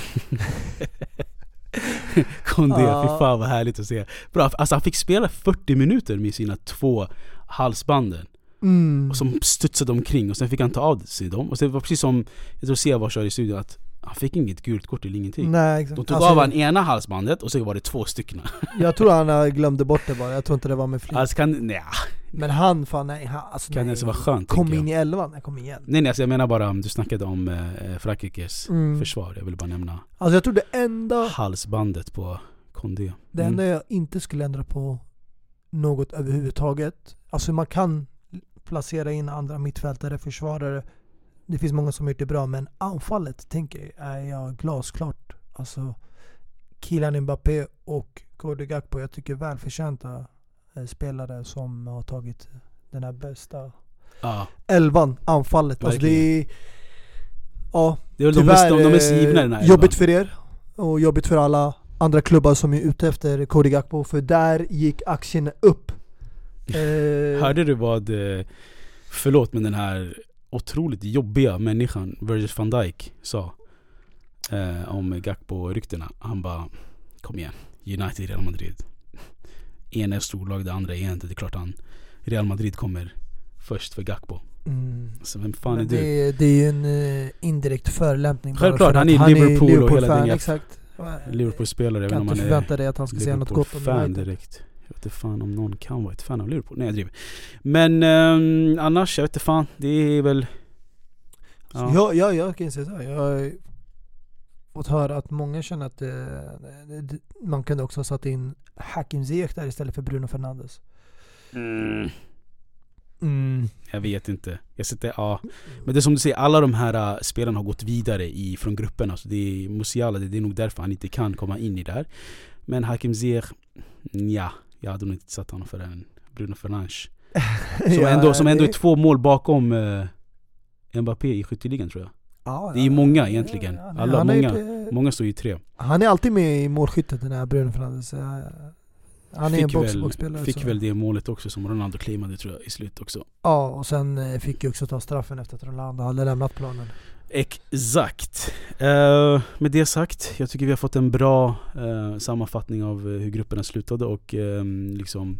Kondé, Ja. fy fan vad härligt att se Bra, alltså han fick spela 40 minuter med sina två halsbanden Mm. Och som studsade omkring och sen fick han ta av sig dem. Och det var precis som, jag tror Seva sa i studion att han fick inget gult kort eller ingenting. Nej exakt. De tog Alltså, av han ena halsbandet och så var det två stycken. [laughs] Jag tror han eh, glömde bort det bara, jag tror inte det var med flit. Alltså kan, nej, Men han, fan nej, han, alltså, kan nej. ens vara skönt Kom in jag. i elvan, nej kom igen. Nej nej alltså jag menar bara, du snackade om eh, Frankrikes Mm. försvar, jag ville bara nämna Alltså jag tror det enda, halsbandet på Kondé. det enda jag inte skulle ändra på något överhuvudtaget. Alltså man kan placera in andra mittfältare, försvarare. Det finns många som har gjort det bra, men anfallet tänker jag är jag glasklart. Alltså Kylian Mbappé och Cody Gakpo, jag tycker välförtjänta eh, spelare som har tagit den här bästa Ja, elvan, anfallet. Alltså det är, ja, det är tyvärr de, de eh, givna den här jobbigt elvan. för er och jobbigt för alla andra klubbar som är ute efter Cody Gakpo, för där gick aktien upp. Eh, Hörde du vad, eh, förlåt men den här otroligt jobbiga människan Virgil van Dijk sa eh, om Gakpo-ryktena? Han bara Kom igen, United, Real Madrid. Ena är storlag, det andra är inte. Det är klart han Real Madrid kommer först för Gakpo. mm. Så vem fan är Men du? det, det är ju en eh, indirekt förolämpning Självklart, för han att är Liverpool och hela Liverpool-fan, den. Liverpool-spelare, kan inte han är förvänta dig att han ska säga något gott om fan United. direkt. Inte fan om någon kan vara ett fan av Liverpool. Nej jag driver. Men ehm, annars, jag vet inte fan. Det är väl... Så jag, jag, jag kan säga så här, jag har fått höra att många känner att eh, det, man kunde också ha satt in Hakim Ziyech där istället för Bruno Fernandes. Mm, Mm. jag vet inte. Jag sitter, ja. Men det är som du säger, alla de här uh, spelarna har gått vidare i, från grupperna. Så det är Musiala, det, det är nog därför han inte kan komma in i det här. Men Hakim Ziyech, ja, jag hade nog inte satt honom för en Bruno Fernandes. [laughs] Som, Ja, ändå, som ändå är två mål bakom uh, Mbappé i skytteligan tror jag. ja, Det är ja, många egentligen. ja, Alla, han är många, många står ju tre. Han är alltid med i målskyttet den här Bruno Fernandes. Eh, Han är en Fick, box väl, boxspelare fick så. väl det målet också som Ronaldo claimade tror jag i slut också. Ja, och sen eh, fick ju också ta straffen efter att Ronaldo hade lämnat planen. Exakt. Uh, med det sagt, jag tycker vi har fått en bra eh, sammanfattning av eh, hur grupperna slutade och ehm, liksom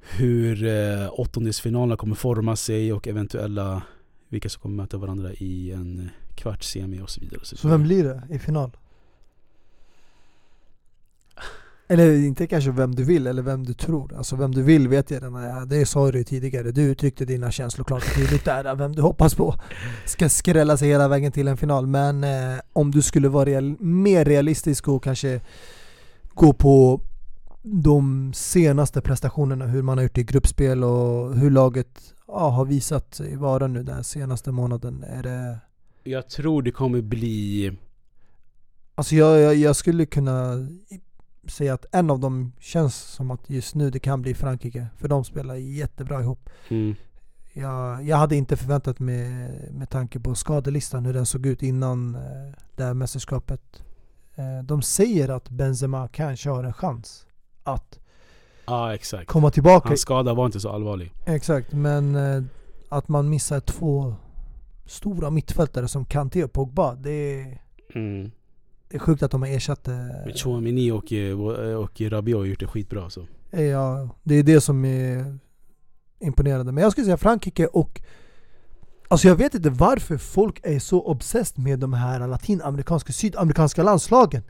hur uh, åttondelsfinalerna kommer forma sig och eventuella vilka som kommer möta varandra i en kvartssemi och så vidare. Och så Så vidare. vem blir det i final? Eller inte kanske vem du vill eller vem du tror. Alltså vem du vill vet jag redan. Det sa du ju tidigare. Du uttryckte dina känslor klart och tydligt där. Vem du hoppas på ska skrälla sig hela vägen till en final. Men eh, om du skulle vara real, mer realistisk och kanske gå på de senaste prestationerna, hur man har gjort i gruppspel och hur laget ja, har visat sig vara nu den senaste månaden. Är det Jag tror det kommer bli Alltså jag, jag, jag skulle kunna säga att en av dem känns som att just nu det kan bli Frankrike. För de spelar jättebra ihop. mm, Jag, jag hade inte förväntat mig, med tanke på skadelistan, hur den såg ut innan eh, det här mästerskapet. Eh, de säger att Benzema kanske har en chans att Ja exakt. komma tillbaka. Hans skada var inte så allvarlig. Exakt, men eh, att man missar två stora mittfältare som Kanté och Pogba, det är, Mm. Det är sjukt att de har ersatt eh, Men Chouamini och, eh, och Rabiot har gjort det skitbra så. Ja, det är det som är imponerande. Men jag skulle säga Frankrike och Alltså jag vet inte varför folk är så obsessed med de här latinamerikanska, sydamerikanska landslagen.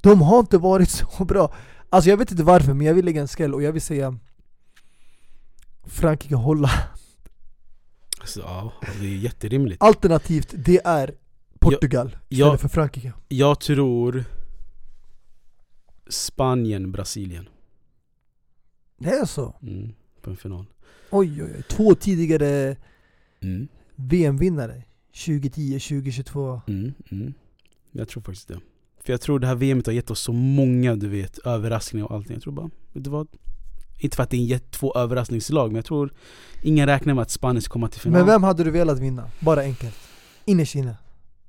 De har inte varit [laughs] så bra. Alltså jag vet inte varför, men jag vill lägga en skräll och jag vill säga Frankrike, Holland. Alltså, ja, det är jätterimligt. Alternativt, det är Portugal istället ja. för Frankrike. Jag tror Spanien, Brasilien. Det är så? Mm, på en final. Oj oj oj, två tidigare Mm, VM-vinnare 2010, 2022 mm, mm. Jag tror faktiskt det. För jag tror det här VMet har gett oss så många, du vet, överraskningar och allting. Jag tror bara, vet du vad? Inte för att det är en två överraskningslag, men jag tror ingen räknar med att Spanien ska komma till final. Men vem hade du velat vinna? Bara enkelt Innerst inne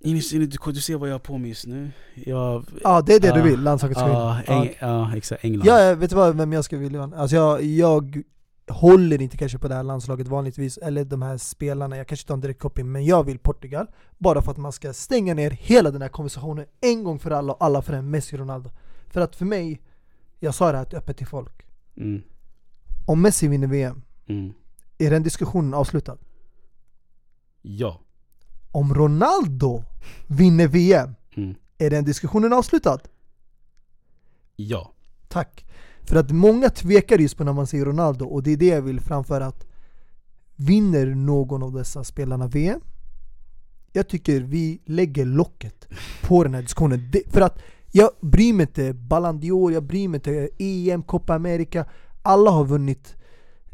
Innerst inne, du, du ser vad jag har på mig just nu. Jag... Ja det är det Ja, du vill, landslaget ska Ja, Eng- ja, exakt. England. Ja, jag vet du vad, vem jag skulle vilja vinna? Alltså jag, jag håller inte kanske på det här landslaget vanligtvis, eller de här spelarna, jag kanske inte har en direkt koppling, men jag vill Portugal Bara för att man ska stänga ner hela den här konversationen en gång för alla och alla för en Messi Ronaldo För att för mig, jag sa det här öppet till folk Mm, Om Messi vinner VM, mm. är den diskussionen avslutad? Ja. Om Ronaldo vinner VM, Mm. är den diskussionen avslutad? Ja. Tack. För att många tvekar just på när man säger Ronaldo och det är det jag vill framföra att Vinner någon av dessa spelarna VM? Jag tycker vi lägger locket på den här diskussionen. Det, för att jag bryr mig inte Ballon d'Or, jag bryr mig inte EM, Copa America. Alla har vunnit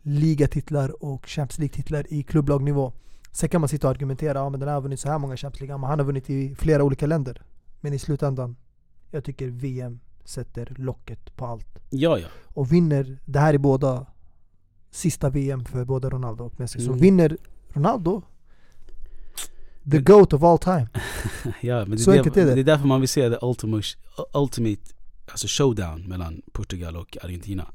ligatitlar och Champions League-titlar i klubblagnivå. Sen kan man sitta och argumentera, ja men den här har vunnit så här många Champions League, men han har vunnit i flera olika länder. Men i slutändan, jag tycker VM sätter locket på allt Ja, ja. och vinner, det här är båda sista VM för både Ronaldo och Messi. Så Mm. vinner Ronaldo, the GOAT of all time. [laughs] ja men det, Så är det, är det. det är därför man vill se the ultimate, ultimate alltså showdown mellan Portugal och Argentina.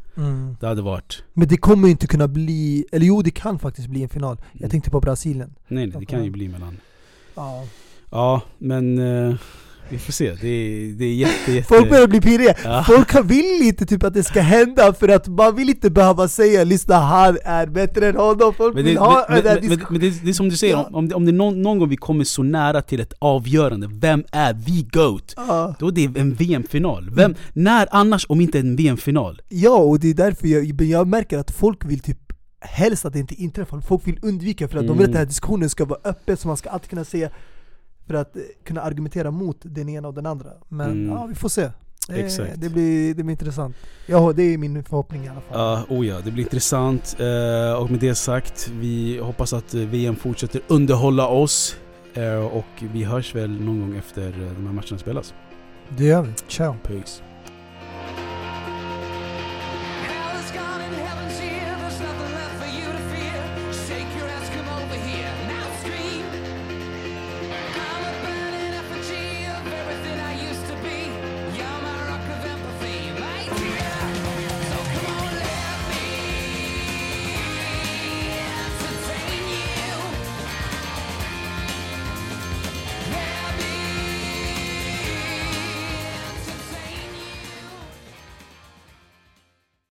Det hade varit... Men det kommer inte kunna bli, eller jo det kan faktiskt bli en final. Mm. Jag tänkte på Brasilien. Nej, nej det kan ju bli mellan... Ja. Ja, men eh, vi får se. Det är, det är jätte, jätte... Folk börjar bli pirriga. Ja. Folk vill inte typ att det ska hända för att man vill inte behöva säga 'Lyssna han är bättre än honom' Folk Men vill det, ha men, men, men, men det, det är som du säger, Ja. om, det, om det är någon, någon gång vi kommer så nära till ett avgörande, vem är the GOAT? Ja. Då är det en VM-final. Vem, När annars om inte en VM-final? Ja, och det är därför jag, jag märker att folk vill typ helst att det inte inträffar. Folk vill undvika för att de vill att Mm. den här diskussionen ska vara öppen så man ska alltid kunna säga för att kunna argumentera mot den ena och den andra. Men Mm. ja, vi får se. Det, Exakt. det, blir, det blir intressant. Ja, det är min förhoppning i alla fall. Ja, oh ja, det blir intressant. Eh, och med det sagt, vi hoppas att eh, VM fortsätter underhålla oss. Eh, och vi hörs väl någon gång efter de här matcherna spelas. Det gör vi. Ciao. Peace.